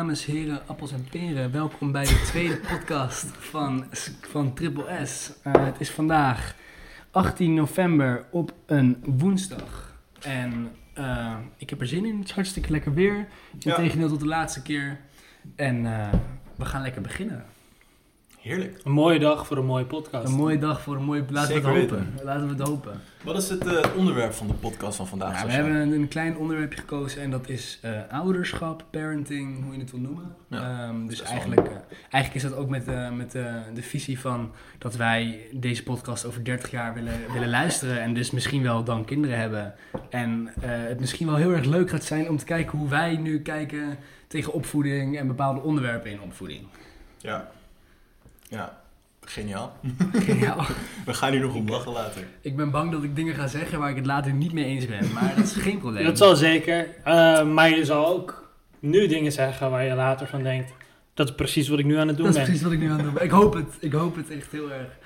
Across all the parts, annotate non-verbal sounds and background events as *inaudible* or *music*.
dames, heren, appels en peren. Welkom bij de tweede *laughs* podcast van, van Triple S. Uh, het is vandaag 18 november op een woensdag. En uh, ik heb er zin in. Het is hartstikke lekker weer. In Ja. tegendeel tot de laatste keer. En uh, we gaan lekker beginnen. Heerlijk. Een mooie dag voor een mooie podcast. Een mooie dag voor een mooie... Laten we Zeker het hopen. Laten we het hopen. Wat is het eh, onderwerp van de podcast van vandaag? Nou, we hebben een, een klein onderwerpje gekozen en dat is eh, ouderschap, parenting, hoe je het wil noemen. Ja, Ehm, dus eigenlijk, eh, eigenlijk is dat ook met, eh, met eh, de visie van dat wij deze podcast over 30 jaar willen, willen luisteren en dus misschien wel dan kinderen hebben. En eh, het misschien wel heel erg leuk gaat zijn om te kijken hoe wij nu kijken tegen opvoeding en bepaalde onderwerpen in opvoeding. Ja. Ja. Geniaal. Geniaal. *laughs* We gaan hier nog om lachen later. Ik ben bang dat ik dingen ga zeggen waar ik het later niet mee eens ben, maar dat is geen probleem. Dat zal zeker. Eh, maar je zal ook nu dingen zeggen waar je later van denkt. Dat is precies wat ik nu aan het doen Dat is ben. precies wat ik nu aan het doen ben. Ik hoop het. Ik hoop het echt heel erg.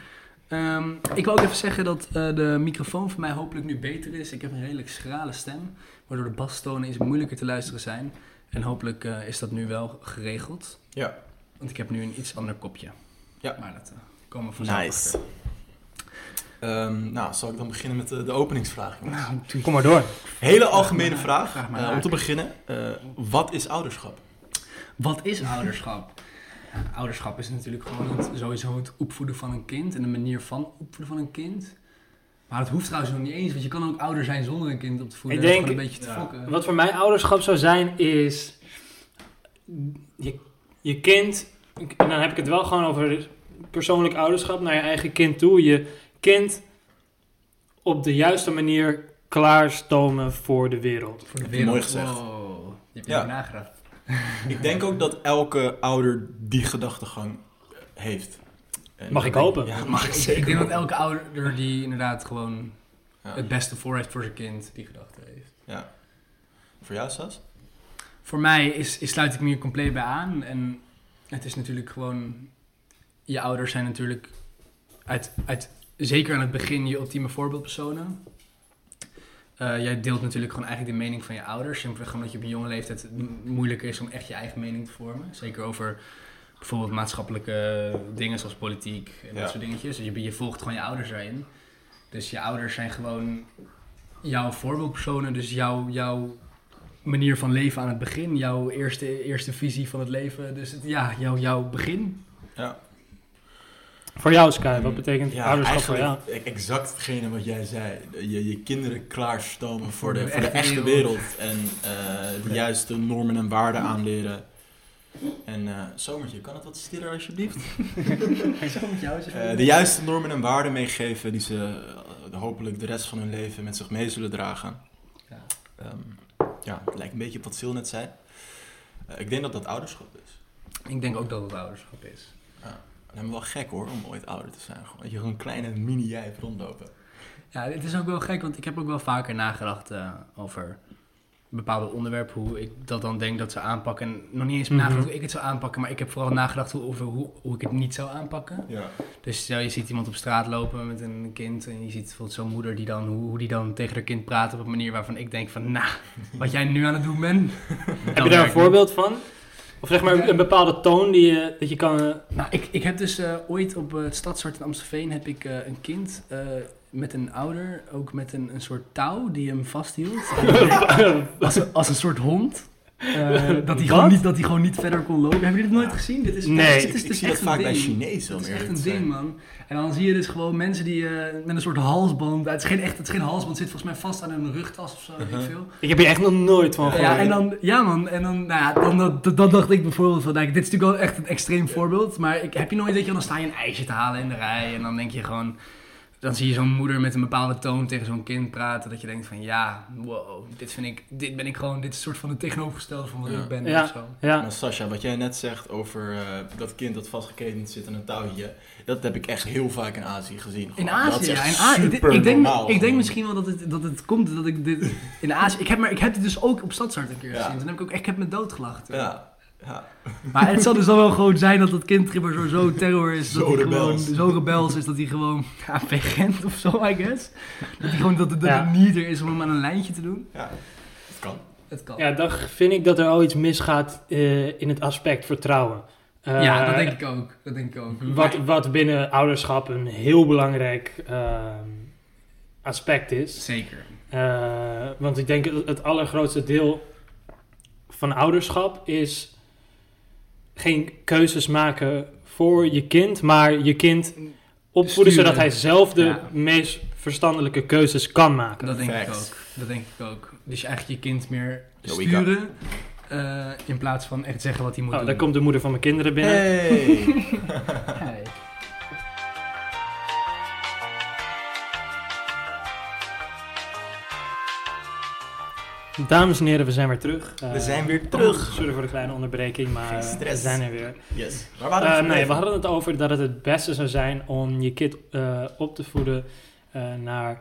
Ehm, ik wil ook even zeggen dat eh, de microfoon voor mij hopelijk nu beter is. Ik heb een redelijk schrale stem, waardoor de bastonen iets moeilijker te luisteren zijn. En hopelijk eh, is dat nu wel geregeld. Ja. Want ik heb nu een iets ander kopje. Ja. Maar dat eh, komen we vanzelf Nice. Ehm, nou, zal ik dan beginnen met de, de openingsvraag? Nou, Kom maar door. Hele algemene vraag. vraag maar eh, om te beginnen. eh, wat is ouderschap? Wat is ouderschap? Ouderschap is natuurlijk gewoon het, sowieso het opvoeden van een kind en de manier van opvoeden van een kind. Maar het hoeft trouwens nog niet eens, want je kan ook ouder zijn zonder een kind op te voeden. Ik Dat is denk- gewoon een beetje te ja. fokken. Wat voor mij ouderschap zou zijn is... Je, je kind... En dan heb ik het wel gewoon over persoonlijk ouderschap naar je eigen kind toe. Je kind op de juiste manier klaarstomen voor de wereld. Voor de wereld. mooi gezegd. Wow, je hebt Ja. ja. nagedacht. *laughs* Ik denk ook dat elke ouder die gedachtegang heeft. En Mag ik denk- hopen. Ja, mag ik, ik ik zeker denk dat elke ouder die inderdaad gewoon Ja. het beste voor heeft voor zijn kind, die gedachte heeft. Ja. Voor jou, Sas? Voor mij is, is, sluit ik me hier compleet bij aan. En het is natuurlijk gewoon... Je ouders zijn natuurlijk uit, uit, zeker aan het begin je ultieme voorbeeldpersonen. Eh, jij deelt natuurlijk gewoon eigenlijk de mening van je ouders. Simpelweg omdat je op een jonge leeftijd het moeilijker is om echt je eigen mening te vormen. Zeker over bijvoorbeeld maatschappelijke dingen zoals politiek en Ja. dat soort dingetjes. Dus je, je volgt gewoon je ouders daarin. Dus je ouders zijn gewoon jouw voorbeeldpersonen. Dus jouw, jouw manier van leven aan het begin. Jouw eerste, eerste visie van het leven. Dus het, ja, jouw, jouw begin. Ja. Voor jou, Sky, wat betekent Ja, ouderschap voor jou? eigenlijk exact hetgene wat jij zei. Je, je kinderen klaarstomen voor de, de voor de echte wereld. En eh, de juiste normen en waarden aanleren. En eh Zomertje, kan het wat stiller alsjeblieft? Zo met jou Eh, de juiste normen en waarden meegeven die ze hopelijk de rest van hun leven met zich mee zullen dragen. Ja. Ehm, ja, het lijkt een beetje op wat Sil net zei. Eh, ik denk dat dat ouderschap is. Ik denk ook dat het ouderschap is. En helemaal wel gek hoor, om ooit ouder te zijn. Gewoon, dat je gewoon een kleine mini-jij rondlopen. Ja, het is ook wel gek, want ik heb ook wel vaker nagedacht eh, over bepaalde onderwerpen, hoe ik dat dan denk dat ze aanpakken. En nog niet eens Mhm. nagedacht hoe ik het zou aanpakken, maar ik heb vooral nagedacht over hoe, hoe ik het niet zou aanpakken. Ja. Dus stel je ziet iemand op straat lopen met een kind en je ziet bijvoorbeeld zo'n moeder die dan, hoe, hoe die dan tegen haar kind praat op een manier waarvan ik denk van, nou, wat jij nu aan het doen bent. *laughs* Heb je daar een voorbeeld van? Of zeg maar een bepaalde toon die je, dat je kan... eh, Nou, ik, ik heb dus eh, ooit op eh, het Stadshart in Amstelveen heb ik een kind eh, met een ouder, ook met een, een soort touw die hem vasthield. *laughs* als, een- als een soort hond. Eh, dat, hij gewoon niet, dat hij gewoon niet verder kon lopen. Hebben jullie dit nooit gezien? Dit is, Nee, dit is, ik dus zie dat echt een vaak bij ding. Chinezen, Dat is echt een ding, man. En dan zie je dus gewoon mensen die eh, met een soort halsband... Het is geen echt het is geen halsband, het zit volgens mij vast aan een rugtas of zo, ik Uh-huh. veel. Ik heb hier echt nog nooit van gehoord. Ja, en dan, ja man, en dan, nou ja, dan, dan, dan dacht ik bijvoorbeeld van, nou, dit is natuurlijk wel echt een extreem voorbeeld, maar ik, heb je nooit, dat je, dan sta je een ijsje te halen in de rij en dan denk je gewoon, dan zie je zo'n moeder met een bepaalde toon tegen zo'n kind praten, dat je denkt van, ja, wow, dit vind ik, dit ben ik gewoon, dit is een soort van het tegenovergestelde van wat Ja. ik ben Ja. of zo. Ja. Maar Sascha, wat jij net zegt over eh, dat kind dat vastgeketend zit aan een touwtje, dat heb ik echt heel vaak in Azië gezien. In Gewoon. Azië, ja. In Azië. Super ik denk, normaal ik denk misschien wel dat het, dat het komt dat ik dit in Azië. Ik heb, maar, ik heb dit dus ook op Stadshart een keer Ja. gezien. Toen heb ik ook echt ik heb me doodgelachen. Ja, ja. Maar het zal dus dan wel gewoon zijn dat dat kind zo, zo terror is. Zo dat hij rebels. gewoon zo rebels is dat hij gewoon ja, vegent of zo, I guess. Dat hij gewoon dat, het- dat Ja. het niet er is om hem aan een lijntje te doen. ja. Dat kan. Het kan. Ja, dan vind ik dat er al iets misgaat eh, in het aspect vertrouwen. Eh, Ja, dat denk ik ook. Dat denk ik ook. Wat, wat binnen ouderschap een heel belangrijk ehm, aspect is. Zeker. Eh, want ik denk het, het allergrootste deel van ouderschap is geen keuzes maken voor je kind, maar je kind opvoeden Sturen. zodat hij zelf de Ja. meest verstandelijke keuzes kan maken. Dat denk ik ook. Dat denk ik ook. Dus je eigenlijk je kind meer sturen eh, in plaats van echt zeggen wat hij moet Oh, doen. daar komt de moeder van mijn kinderen binnen. Hey! *laughs* *laughs* Dames en heren, we zijn weer terug. We Eh, zijn weer terug. Sorry voor de kleine onderbreking, maar Geen stress. we zijn er weer. Yes. Waar waren we Eh, nee, we hadden het over dat het het beste zou zijn om je kind eh, op te voeden eh, naar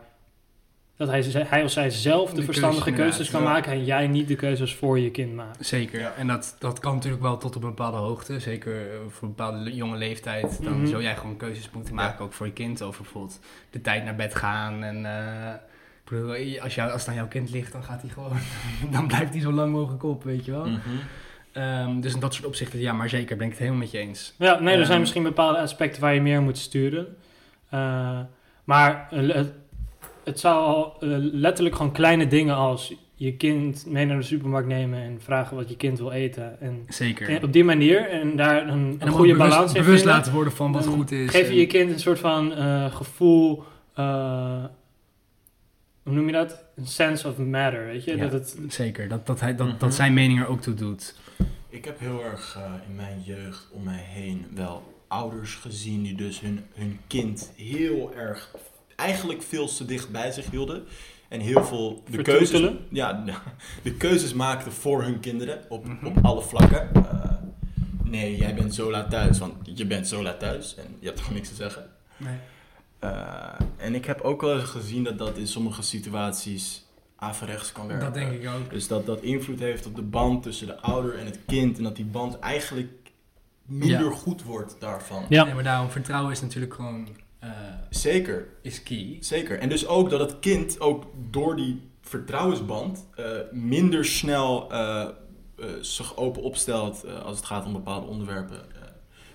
dat hij, hij of zij zelf de, De verstandige keuzes, keuzes kan maken en jij niet de keuzes voor je kind maakt. Zeker. Ja. En dat, dat kan natuurlijk wel tot op een bepaalde hoogte. Zeker voor een bepaalde jonge leeftijd. Dan Mhm. zou jij gewoon keuzes moeten maken, ook voor je kind. Over bijvoorbeeld de tijd naar bed gaan. En eh, ik bedoel, als, jou, als het aan jouw kind ligt, dan gaat hij gewoon... *laughs* dan blijft hij zo lang mogelijk op, weet je wel. Mhm. Ehm, dus in dat soort opzichten, ja, maar zeker ben ik het helemaal met je eens. Ja, nee, er zijn Ehm, misschien bepaalde aspecten waar je meer moet sturen. Eh, maar eh, het, het zou al eh, letterlijk gewoon kleine dingen als je kind mee naar de supermarkt nemen en vragen wat je kind wil eten. En, Zeker. en op die manier en daar een, een en goede bewust, balans in bewust vinden. laten worden van wat goed is. Geef je en- je kind een soort van eh, gevoel, eh, hoe noem je dat? Een sense of matter, weet je? Ja. Dat het, Zeker, dat, dat, hij, dat, Mhm. dat zijn mening er ook toe doet. Ik heb heel erg eh, in mijn jeugd om mij heen wel ouders gezien die dus hun, hun kind heel erg, eigenlijk veel te dicht bij zich hielden. En heel veel de keuzes, ja, *laughs* de keuzes maakten voor hun kinderen op, Mhm. op alle vlakken. Eh, nee, jij bent zo laat thuis, want je bent zo laat thuis en je hebt gewoon niks te zeggen. Nee. Eh, en ik heb ook wel eens gezien dat dat in sommige situaties averechts kan werken. Dat denk ik ook. Dus dat dat invloed heeft op de band tussen de ouder en het kind. En dat die band eigenlijk minder Ja. goed wordt daarvan. Ja. Nee, maar daarom, vertrouwen is natuurlijk gewoon... eh, Zeker, is key. zeker. En dus ook dat het kind ook door die vertrouwensband eh, minder snel eh, eh, zich open opstelt eh, als het gaat om bepaalde onderwerpen eh,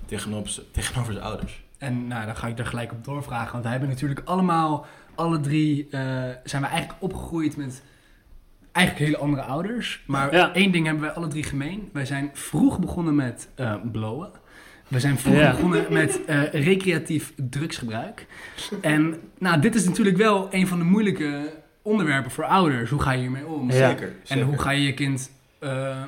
tegenover, tegenover zijn ouders. En nou, dan ga ik daar gelijk op doorvragen. Want wij hebben natuurlijk allemaal, alle drie, eh, zijn we eigenlijk opgegroeid met eigenlijk hele andere ouders. Maar Ja. één ding hebben wij alle drie gemeen. Wij zijn vroeg begonnen met eh, blowen. We zijn vroeg Ja. begonnen met eh, recreatief drugsgebruik. En nou, dit is natuurlijk wel een van de moeilijke onderwerpen voor ouders. Hoe ga je hiermee om? Ja. Zeker, En zeker. hoe ga je je kind, eh,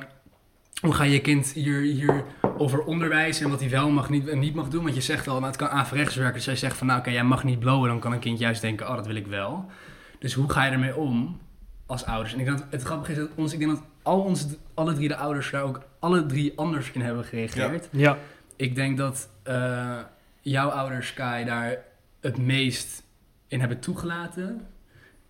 hoe ga je kind hier, hier over onderwijzen en wat hij wel mag niet, en niet mag doen? Want je zegt al, nou, het kan averechts werken. Dus jij zegt van, nou oké, jij mag niet blowen. Dan kan een kind juist denken, oh, dat wil ik wel. Dus hoe ga je ermee om als ouders? En ik denk dat het grappige is dat ons, ik denk dat al onze, alle drie de ouders daar ook alle drie anders in hebben gereageerd. ja. Ik denk dat eh, jouw ouders, Kai, daar het meest in hebben toegelaten.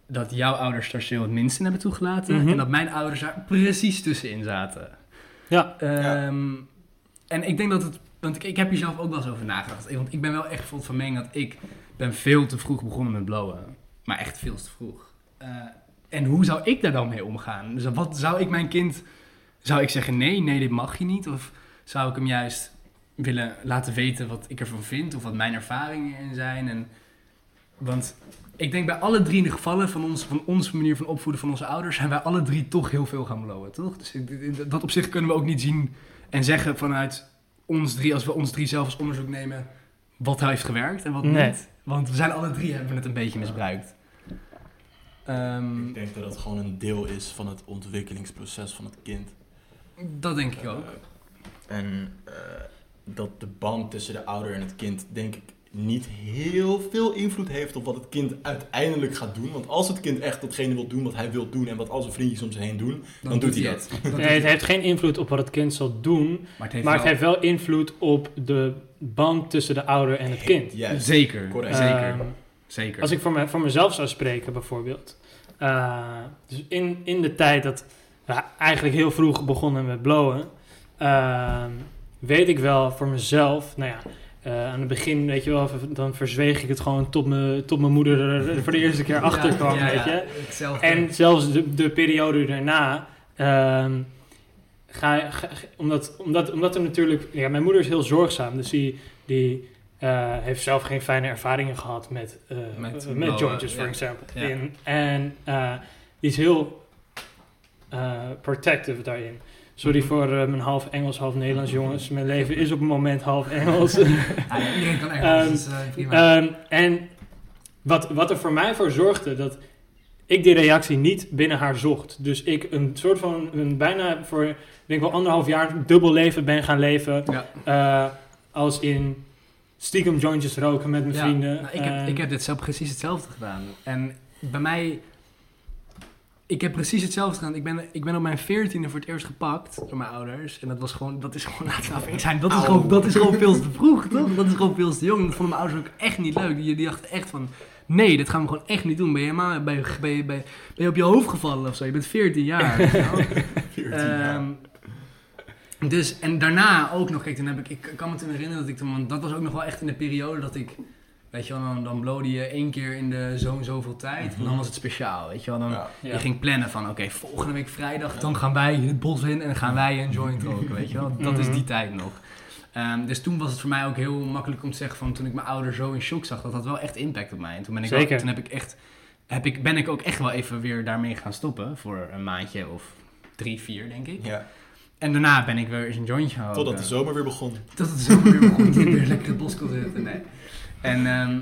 Dat jouw ouders daar het minst in hebben toegelaten. Mhm. En dat mijn ouders daar precies tussenin zaten. Ja. Ehm, En ik denk dat het... Want ik, heb hier zelf ook wel eens over nagedacht. Want ik ben wel echt van mening dat ik ben veel te vroeg begonnen met blowen. Maar echt veel te vroeg. Eh, en hoe zou ik daar dan mee omgaan? Dus wat zou ik mijn kind... Zou ik zeggen, nee, nee, dit mag je niet? Of zou ik hem juist willen laten weten wat ik ervan vind? Of wat mijn ervaringen in zijn? En, want ik denk bij alle drie in de gevallen van, ons, van onze manier van opvoeden van onze ouders... zijn wij alle drie toch heel veel gaan blowen, toch? Dus ik- dat op zich kunnen we ook niet zien en zeggen vanuit ons drie... als we ons drie zelf als onderzoek nemen... wat heeft gewerkt en wat Nee. niet. Want we zijn alle drie hebben het een beetje misbruikt. Ehm, Ik denk dat het gewoon een deel is van het ontwikkelingsproces van het kind. dat denk ik ook. Eh, en eh, dat de band tussen de ouder en het kind, denk ik, niet heel veel invloed heeft op wat het kind uiteindelijk gaat doen. Want als het kind echt datgene wil doen wat hij wil doen en wat al zijn vriendjes om zich heen doen, dan, doet hij dat. Dat Nee, het heeft geen invloed op wat het kind zal doen, Maar het heeft maar het wel- heeft wel invloed op de band tussen de ouder en het kind. Zeker, Correct. zeker, Ehm, zeker. Als ik voor, me, voor mezelf zou spreken, bijvoorbeeld. Eh, dus in, in de tijd dat we eigenlijk heel vroeg begonnen met blowen, ehm, weet ik wel voor mezelf, nou ja, eh, aan het begin, weet je wel, dan verzweeg ik het gewoon tot, me, tot mijn moeder er voor de eerste keer *laughs* achter kwam, Ja, weet je. hetzelfde. En zelfs de, de periode daarna, eh, Ehm, ga, ga- omdat, omdat, omdat er natuurlijk... Ja, mijn moeder is heel zorgzaam. Dus die, die eh, heeft zelf geen fijne ervaringen gehad met, eh Met met, jointjes, voor example. En, die is heel protective daarin. Sorry voor eh, mijn half Engels, half Nederlands, jongens. Mijn leven is op het moment half Engels. *laughs* Ja, iedereen kan Engels, Ehm, dus eh, prima. Ehm, en wat, wat er voor mij voor zorgde dat ik die reactie niet binnen haar zocht. Dus ik een soort van, een bijna voor, ik denk wel anderhalf jaar dubbel leven ben gaan leven. ja. eh, als in stiekem jointjes roken met mijn Ja, vrienden. nou, ik, heb, ik heb dit zelf precies hetzelfde gedaan. En bij mij... Ik heb precies hetzelfde gedaan. Ik ben, ik ben op mijn veertiende voor het eerst gepakt door mijn ouders. En dat was gewoon... Dat is gewoon... *laughs* Laten we eerlijk zijn. Dat is, gewoon, dat is gewoon veel te vroeg, toch? Dat is gewoon veel te jong. Dat vonden mijn ouders ook echt niet leuk. Die, die dachten echt van... Nee, dit gaan we gewoon echt niet doen. Ben je, helemaal, ben je, ben je, ben je, ben je op je hoofd gevallen of zo? Je bent 14 jaar. weet je wel? *laughs* 14 jaar. Ehm, dus, en daarna ook nog, kijk, toen heb ik, ik kan me toen herinneren dat ik toen, want dat was ook nog wel echt in de periode dat ik, weet je wel, dan, dan blode je één keer in de zo en zoveel tijd. En dan was het speciaal, weet je wel. Dan, Ja. ja. Je ging plannen van, oké, volgende week vrijdag, dan gaan wij het bos in en dan gaan wij een joint roken, weet je wel. Dat is die tijd nog. Ehm, dus toen was het voor mij ook heel makkelijk om te zeggen van, toen ik mijn ouders zo in shock zag, dat had wel echt impact op mij. En toen ben ik, Zeker. toen heb ik echt, heb ik, ben ik ook echt wel even weer daarmee gaan stoppen voor een maandje of drie, vier, denk ik. Ja, En daarna ben ik weer eens een jointje gaan totdat de zomer weer begon. Totdat de zomer weer begon. Toen ik weer lekker in het bos kon zitten. Nee. En ehm,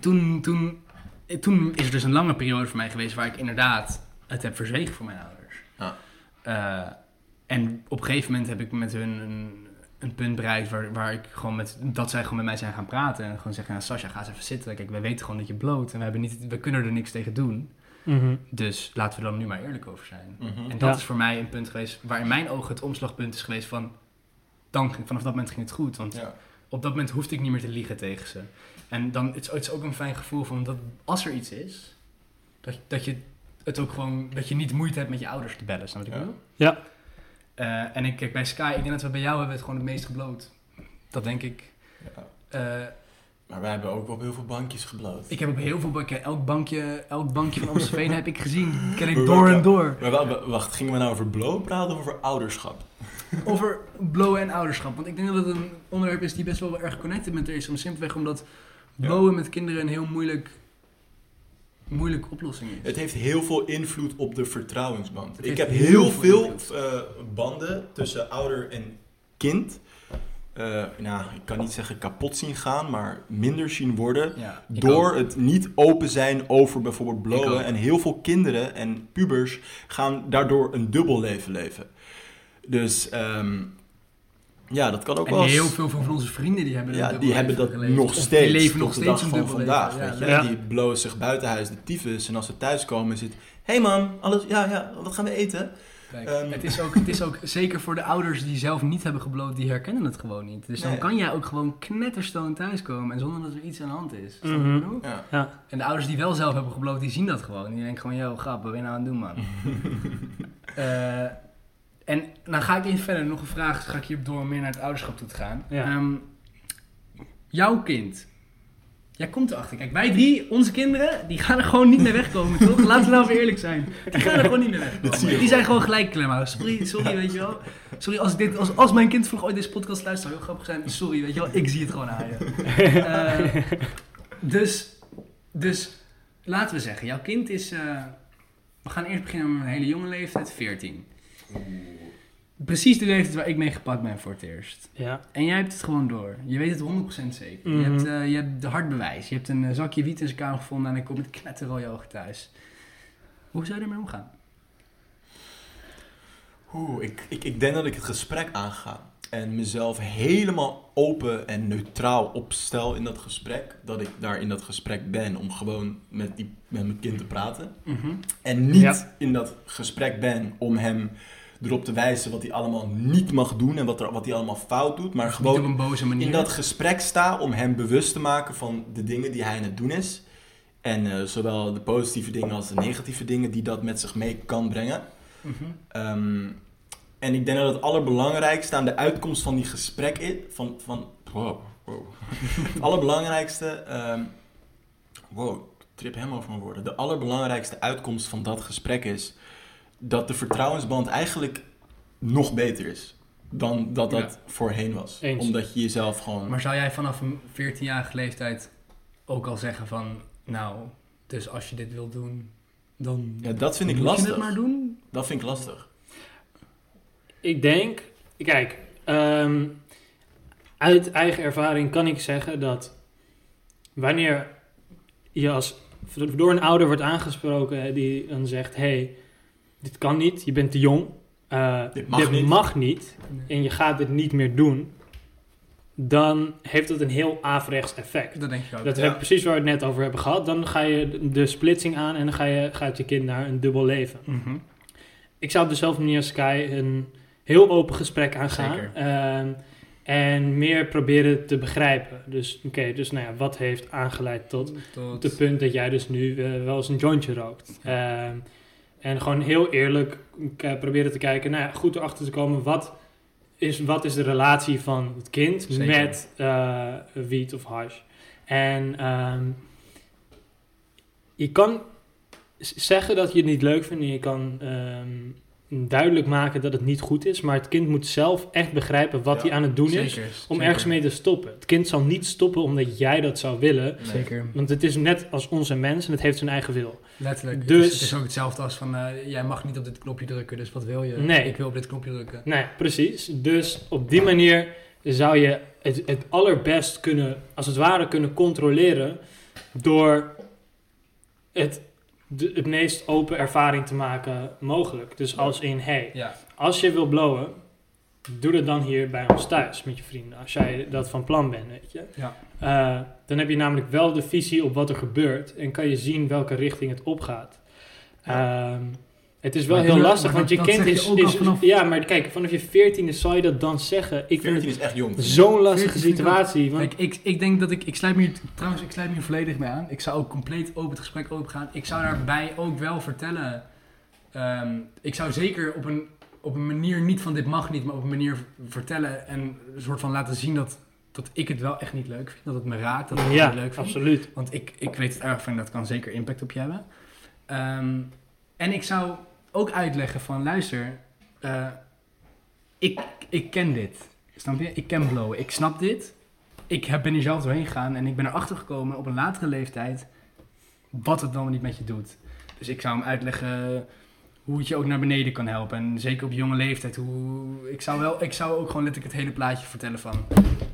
toen, toen, toen is er dus een lange periode voor mij geweest waar ik inderdaad het heb verzwegen voor mijn ouders. Ja. Eh, en op een gegeven moment heb ik met hun een, een punt bereikt waar, waar ik gewoon met, dat zij gewoon met mij zijn gaan praten. En gewoon zeggen, nou, Sascha, ga eens even zitten. Kijk, wij weten gewoon dat je bloot en we, hebben niet, we kunnen er niks tegen doen. Mhm. Dus laten we er dan nu maar eerlijk over zijn. Mhm. En dat Ja. is voor mij een punt geweest waar in mijn ogen het omslagpunt is geweest van... Dan, ging- vanaf dat moment ging het goed, want Ja. Op dat moment hoefde ik niet meer te liegen tegen ze. En dan het is het is ook een fijn gevoel van dat als er iets is, dat, dat je het ook gewoon, dat je niet moeite hebt met je ouders te bellen, snap je wat ik Ja. bedoel? Ja. Eh, en ik kijk bij Sky, ik denk dat we bij jou hebben het gewoon het meest gebloot. Dat denk ik. Ja. Eh, Maar wij hebben ook op heel veel bankjes gebloot. ik heb op heel veel banken, elk bankje, elk bankje van Amstelveen *laughs* heb ik gezien. Ken ik door en door. Maar wel- wacht, gingen we nou over blow praten of over ouderschap? *laughs* Over blowen en ouderschap. Want ik denk dat het een onderwerp is die best wel erg connected met er is. Om simpelweg omdat blowen met kinderen een heel moeilijk, moeilijke oplossing is. Het heeft heel veel invloed op de vertrouwensband. Het Ik heb heel heel veel veel eh, banden tussen ouder en kind. eh, nou, ik kan niet zeggen kapot zien gaan, maar minder zien worden. Ja, Door ook. het niet open zijn over bijvoorbeeld blowen. En heel veel kinderen en pubers gaan daardoor een dubbel leven leven. Dus ehm, ja, dat kan ook wel En eens- heel veel van onze vrienden die hebben Ja, die hebben dat geleefd. nog steeds. Die leven nog steeds dag een van vandaag. leven. weet Ja, je? Ja. Die blowen zich buiten huis de tyfus. En als ze thuiskomen zit... Hé hey man, alles, ja, ja, wat gaan we eten? Kijk, Ehm. het, is ook, het is ook zeker voor de ouders die zelf niet hebben gebloot, die herkennen het gewoon niet. Dus dan Nee. kan jij ook gewoon knetterstoon thuiskomen en zonder dat er iets aan de hand is. Ik bedoel? Ja. Ja. En de ouders die wel zelf hebben gebloot, die zien dat gewoon. Die denken gewoon, yo, grap, wat ben je nou aan het doen, man? *laughs* Eh, en dan ga ik even verder. Nog een vraag, ga ik hierop door om meer naar het ouderschap toe te gaan. Ja. Ehm, jouw kind. Jij komt erachter. Kijk, wij drie, onze kinderen, die gaan er gewoon niet meer wegkomen, toch? *laughs* Laten we nou even eerlijk zijn. Die gaan er gewoon niet meer *laughs* wegkomen. Die zijn gewoon gelijk klem Sorry, sorry, weet je wel. Sorry, als, ik dit, als, als mijn kind vroeg ooit deze podcast luistert, zou heel grappig zijn. Sorry, weet je wel. Ik zie het gewoon aan je. *laughs* Eh, dus, dus, laten we zeggen, jouw kind is... eh, we gaan eerst beginnen met een hele jonge leeftijd, 14. Precies de leeftijd waar ik mee gepakt ben voor het eerst. Ja. En jij hebt het gewoon door. Je weet het 100% zeker. Je, Mhm. hebt, eh, je hebt de hard bewijs. Je hebt een eh, zakje wiet in zijn kamer gevonden en hij komt met knetterrode ogen thuis. Hoe zou je ermee omgaan? Oeh, ik, ik, ik denk dat ik het gesprek aanga. En mezelf helemaal open en neutraal opstel in dat gesprek. Dat ik daar in dat gesprek ben om gewoon met, die, met mijn kind te praten. En niet Ja. in dat gesprek ben om hem erop te wijzen wat hij allemaal niet mag doen en wat, er, wat hij allemaal fout doet. Maar gewoon een boze manier. in dat gesprek sta om hem bewust te maken van de dingen die hij aan het doen is. En eh, zowel de positieve dingen als de negatieve dingen die dat met zich mee kan brengen. Mhm. Ehm, en ik denk dat het allerbelangrijkste aan de uitkomst van die gesprek is. Van, van, wow, wow. *laughs* het allerbelangrijkste. ehm, wow, trip helemaal over mijn woorden. De allerbelangrijkste uitkomst van dat gesprek is dat de vertrouwensband eigenlijk nog beter is dan dat dat voorheen was. Eens. Omdat je jezelf gewoon... Maar zou jij vanaf een 14-jarige leeftijd ook al zeggen van... Nou, dus als je dit wil doen, dan ja, dat vind ik moet lastig. je het maar doen? Dat vind ik lastig. Ik denk, kijk, ehm, uit eigen ervaring kan ik zeggen dat wanneer je als door een ouder wordt aangesproken die dan zegt: hey, dit kan niet, je bent te jong, eh, Dit mag niet." mag niet en je gaat dit niet meer doen, dan heeft dat een heel averechts effect. Dat denk ik ook. Dat Ja. is precies waar we het net over hebben gehad. Dan ga je de splitsing aan en dan ga je, gaat je kind naar een dubbel leven. Mhm. Ik zou op dezelfde manier als Sky een heel open gesprek aangaan. Zeker. Ehm, en meer proberen te begrijpen. Dus oké, dus nou ja, wat heeft aangeleid tot Tot... het punt dat jij dus nu eh, wel eens een jointje rookt. Ehm, en gewoon heel eerlijk k- proberen te kijken, nou ja, goed erachter te komen, wat is, wat is de relatie van het kind Zeker. met eh, wiet of hash. En ehm, je kan zeggen dat je het niet leuk vindt en je kan ehm, duidelijk maken dat het niet goed is, maar het kind moet zelf echt begrijpen wat Ja, hij aan het doen is om zeker. ergens mee te stoppen. Het kind zal niet stoppen omdat jij dat zou willen, Nee. Zeker. want het is net als onze mens en het heeft zijn eigen wil. Letterlijk. Dus- Dus... Het is ook hetzelfde als van, eh, jij mag niet op dit knopje drukken, dus wat wil je? Nee. Ik wil op dit knopje drukken. Nee, precies. Dus op die manier zou je het, het allerbest kunnen, als het ware, kunnen controleren door het, de, het meest open ervaring te maken mogelijk. Dus als in, hey, Ja. als je wil blowen, doe dat dan hier bij ons thuis met je vrienden. Als jij dat van plan bent, weet je. Ja. Eh, dan heb je namelijk wel de visie op wat er gebeurt en kan je zien welke richting het opgaat. Ehm, het is wel Maar heel dat- lastig, want je kind je is, is... vanaf- Ja, maar kijk, vanaf je veertiende zal je dat dan zeggen. Ik vind 14 het is echt jong. zo'n lastige 14 vind ik ook- situatie. Want, Kijk, ik, ik denk dat ik, ik sluit me hier, trouwens, ik sluit me hier volledig mee aan. Ik zou ook compleet open het gesprek open gaan. Ik zou daarbij ook wel vertellen, ehm, ik zou zeker op een, op een manier, niet van dit mag niet, maar op een manier vertellen en een soort van laten zien dat, dat ik het wel echt niet leuk vind. Dat het me raakt, dat ik het ja, niet leuk vind. absoluut. Want ik, ik weet het erg van, dat kan zeker impact op je hebben. Ehm, en ik zou ook uitleggen van, luister, eh, ik, ik ken dit. Snap je? Ik ken blowen. Ik snap dit. Ik heb, ben hier zelf doorheen gegaan en ik ben erachter gekomen op een latere leeftijd wat het wel niet met je doet. Dus ik zou hem uitleggen hoe het je ook naar beneden kan helpen. En zeker op jonge leeftijd. Hoe, ik, zou wel, ik zou ook gewoon letterlijk het hele plaatje vertellen van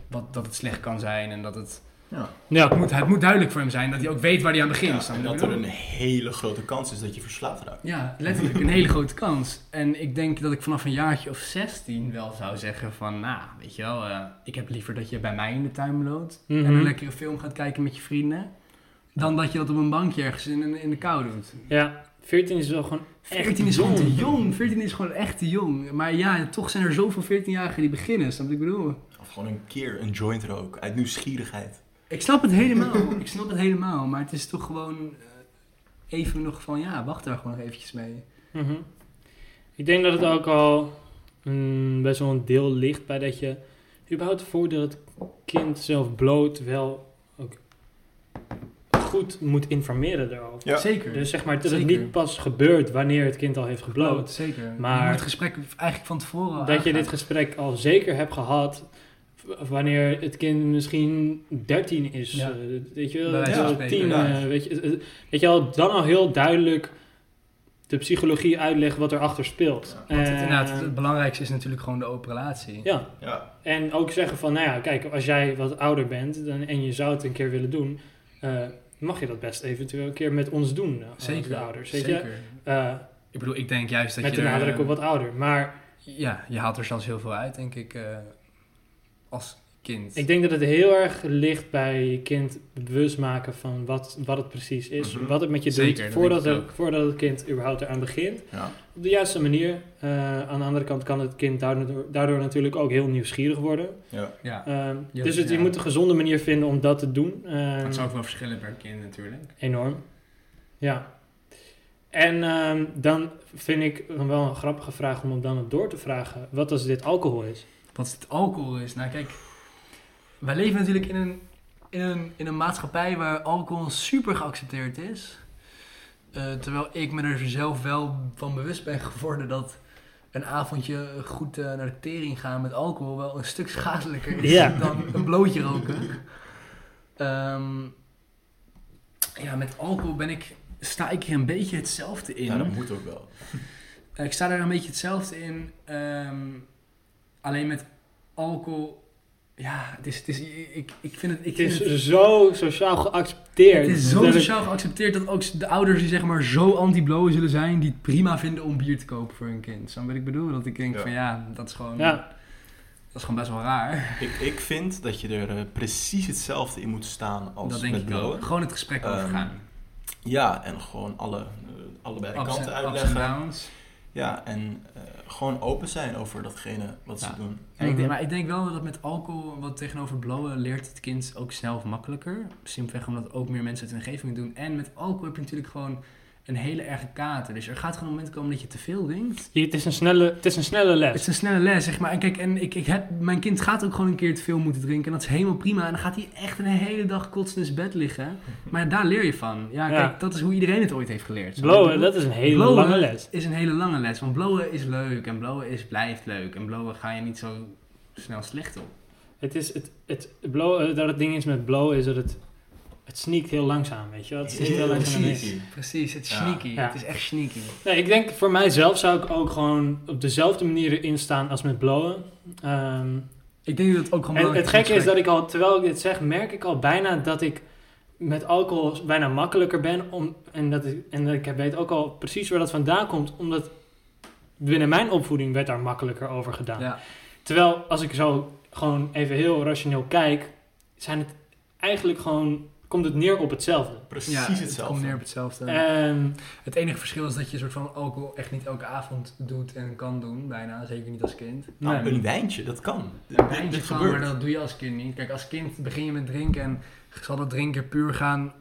wat, dat het slecht kan zijn en dat het Ja. Ja, het moet, het moet duidelijk voor hem zijn dat hij ook weet waar hij aan begint. Ja, en dat er een hele grote kans is dat je verslaafd raakt. Ja, letterlijk een hele grote kans. En ik denk dat ik vanaf een jaartje of 16 wel zou zeggen van, nou, weet je wel, eh, ik heb liever dat je bij mij in de tuin loopt en Mhm. een lekkere film gaat kijken met je vrienden, dan dat je dat op een bankje ergens in, in de kou doet. ja, 14 is wel gewoon echt 14 is gewoon jong. te jong. 14 is gewoon echt te jong. Maar ja, toch zijn er zoveel 14-jarigen die beginnen, snap ik bedoel? Of gewoon een keer een joint roken, uit nieuwsgierigheid. Ik snap het helemaal. ik snap het helemaal. Maar het is toch gewoon eh, even nog van, ja, wacht daar gewoon nog eventjes mee. Mhm. Ik denk dat het ook al mm, best wel een deel ligt bij dat je überhaupt ervoor dat het kind zelf bloot wel ook goed moet informeren daarover. Ja. Zeker. Dus zeg maar dat het Zeker. niet pas gebeurt wanneer het kind al heeft gebloot. Bloot, zeker. Maar- je moet het gesprek eigenlijk van tevoren Dat je dit gesprek al zeker hebt gehad wanneer het kind misschien 13 is. Ja. eh, weet je wel, ja, van spreken, 10. ja. eh, weet, je, eh, weet je wel, dan al heel duidelijk de psychologie uitleggen wat erachter speelt. Ja, Want het, Eh, inderdaad, het belangrijkste is natuurlijk gewoon de open relatie. ja, Ja. en ook zeggen van, nou ja, kijk, als jij wat ouder bent dan, en je zou het een keer willen doen, eh, mag je dat best eventueel een keer met ons doen, als Zeker. de ouders. Weet zeker. je? Eh, Ik bedoel, ik denk juist dat met je de er, nadruk op wat ouder. Maar Ja, je haalt er zelfs heel veel uit, denk ik, eh, als kind. Ik denk dat het heel erg ligt bij je kind bewust maken van wat, wat het precies is. Mhm. Wat het met je Zeker, doet dat voordat, het, voordat het kind überhaupt eraan begint. Ja. Op de juiste manier. Eh, aan de andere kant kan het kind daardoor, daardoor natuurlijk ook heel nieuwsgierig worden. Ja. ja, Ehm, Ja, dus het, je moet een gezonde manier vinden om dat te doen. Ehm, het zou ook wel verschillen per kind natuurlijk. Enorm. Ja. En ehm, dan vind ik dan wel een grappige vraag om hem dan door te vragen. Wat als dit alcohol is? Wat het alcohol is. Nou kijk, wij leven natuurlijk in een, in een, in een maatschappij waar alcohol super geaccepteerd is. Eh, terwijl ik me er zelf wel van bewust ben geworden dat een avondje goed eh, naar de tering gaan met alcohol wel een stuk schadelijker is Ja. dan een blootje roken. Ehm, ja, met alcohol ben ik, sta ik er een beetje hetzelfde in. Ja, dat moet ook wel. Eh, Ik sta er een beetje hetzelfde in. ehm, alleen met alcohol. Ja, het is, het is, ik, ik vind het. Ik Het vind is zo sociaal geaccepteerd. het is zo Dat sociaal geaccepteerd dat ook de ouders die zeg maar zo anti-blowen zullen zijn, die het prima vinden om bier te kopen voor hun kind. Zo wat ik bedoel? Dat ik denk Ja. van ja, dat is gewoon, Ja. dat is gewoon best wel raar. Ik, ik vind dat je er eh, precies hetzelfde in moet staan als dat denk met ik blowen. Gewoon het gesprek Ehm, overgaan. Ja, en gewoon alle, eh, allebei de kanten ups uitleggen. en downs. Ja, en eh, gewoon open zijn over datgene wat ze doen. Ja, ik denk, Mhm. maar ik denk wel dat met alcohol, wat tegenover blowen, leert het kind ook snel of makkelijker. Simpelweg omdat ook meer mensen het in de omgeving doen. En met alcohol heb je natuurlijk gewoon een hele erge kater. Dus er gaat gewoon een moment komen dat je te veel drinkt. Je- Het is een snelle, het is een snelle Het les. is een snelle les, zeg maar. En kijk, en ik, ik heb, mijn kind gaat ook gewoon een keer te veel moeten drinken. En dat is helemaal prima. En dan gaat hij echt een hele dag kotsend in zijn bed liggen. Maar daar leer je van. Ja, Ja. kijk, dat is hoe iedereen het ooit heeft geleerd. Blowen, dat is een hele Blowen lange les. is een hele lange les. Want blowen is leuk. En blowen is, blijft leuk. En blowen ga je niet zo snel slecht op. Het is het, het, blowen, dat het ding is met blowen is dat het, het sneakt heel langzaam, weet je wel. Het sneakt heel Heel langzaam sneaky. Precies, het is Ja. sneaky. Ja. Het is echt sneaky. Nee, ik denk voor mijzelf zou ik ook gewoon op dezelfde manier erin staan als met blowen. Ehm, Ik denk dat het ook gewoon en belangrijk het gekke is dat ik al, terwijl ik dit zeg, merk ik al bijna dat ik met alcohol bijna makkelijker ben. Om, en, dat ik, en dat ik weet ook al precies waar dat vandaan komt. Omdat binnen mijn opvoeding werd daar makkelijker over gedaan. Ja. Terwijl als ik zo gewoon even heel rationeel kijk, zijn het eigenlijk gewoon, komt het neer op hetzelfde. Precies ja, Het hetzelfde. komt neer op hetzelfde. En Het enige verschil is dat je een soort van alcohol echt niet elke avond doet en kan doen. Bijna, zeker niet als kind. Nou, nee. een wijntje, dat kan. Een wijntje kan, gebeurt. maar dat doe je als kind niet. Kijk, als kind begin je met drinken en zal dat drinken puur gaan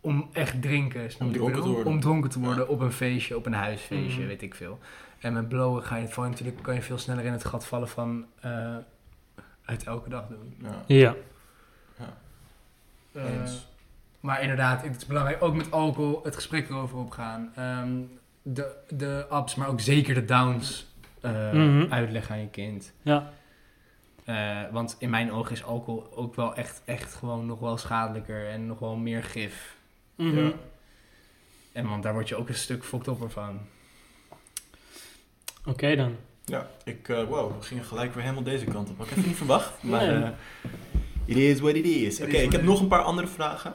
om echt drinken. Om dronken te worden. Om dronken te worden Ja. op een feestje, op een huisfeestje, Mhm. weet ik veel. En met blowen ga je, natuurlijk, kan je veel sneller in het gat vallen van eh, uit elke dag doen. Ja, ja. Eh, maar inderdaad, het is belangrijk, ook met alcohol, het gesprek erover opgaan. Ehm, de, de ups, maar ook zeker de downs eh, Mhm. uitleggen aan je kind. Ja. Eh, want in mijn ogen is alcohol ook wel echt, echt gewoon nog wel schadelijker en nog wel meer gif. Mhm. Ja. En want daar word je ook een stuk fokt op van. Oké dan. Ja, ik, eh, wow, we gingen gelijk weer helemaal deze kant op. Had ik even niet verwacht, maar Nee. Eh, it is what it is. Oké, ik heb nog een paar andere vragen.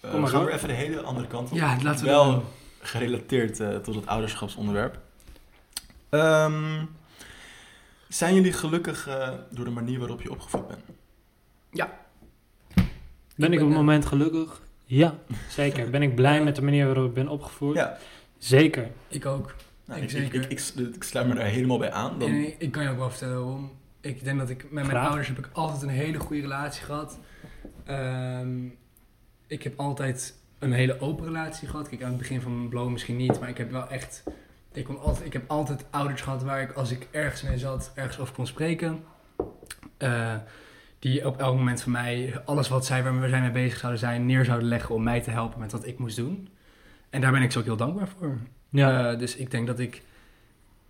Eh, Kom maar we gaan weer even de hele andere kant op. Ja, laten we Wel doen. gerelateerd eh, tot het ouderschapsonderwerp. Ehm, zijn jullie gelukkig eh, door de manier waarop je opgevoed bent? Ben ik ben, op het eh, moment gelukkig? Ja, zeker. Ben ik blij met de manier waarop ik ben opgevoed? Ja. Zeker. Ik ook. Nou, Ik ik, ik, zeker. ik, ik, ik sluit me daar helemaal bij aan. Dan, En ik kan je ook wel vertellen waarom. Ik denk dat ik met mijn Graag. ouders heb ik altijd een hele goede relatie gehad. Ehm, ik heb altijd een hele open relatie gehad. Kijk, aan het begin van mijn blow misschien niet, maar ik heb wel echt... Ik, kon altijd, ik heb altijd ouders gehad waar ik, als ik ergens mee zat, ergens over kon spreken. Eh, die op elk moment van mij alles wat zij waar we zijn mee bezig zouden zijn, neer zouden leggen om mij te helpen met wat ik moest doen. En daar ben ik ze ook heel dankbaar voor. Ja. Eh, dus ik denk dat ik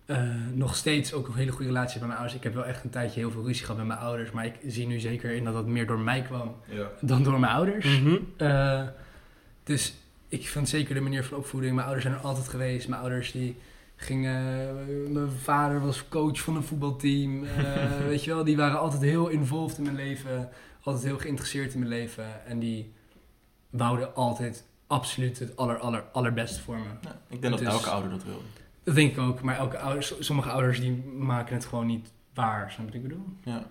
eh, nog steeds ook een hele goede relatie met mijn ouders. Ik heb wel echt een tijdje heel veel ruzie gehad met mijn ouders. Maar ik zie nu zeker in dat dat meer door mij kwam ja. dan door mijn ouders. Mhm. Eh, dus ik vind zeker de manier van opvoeding. Mijn ouders zijn er altijd geweest. Mijn ouders die gingen... mijn vader was coach van een voetbalteam. Eh, *laughs* weet je wel, die waren altijd heel involved in mijn leven. Altijd heel geïnteresseerd in mijn leven. En die wouden altijd absoluut het aller, aller, allerbeste voor me. Ja, ik denk dat is- elke ouder dat wil. Dat denk ik ook. Maar elke ouders, sommige ouders die maken het gewoon niet waar. Snap je wat ik bedoel? Ja.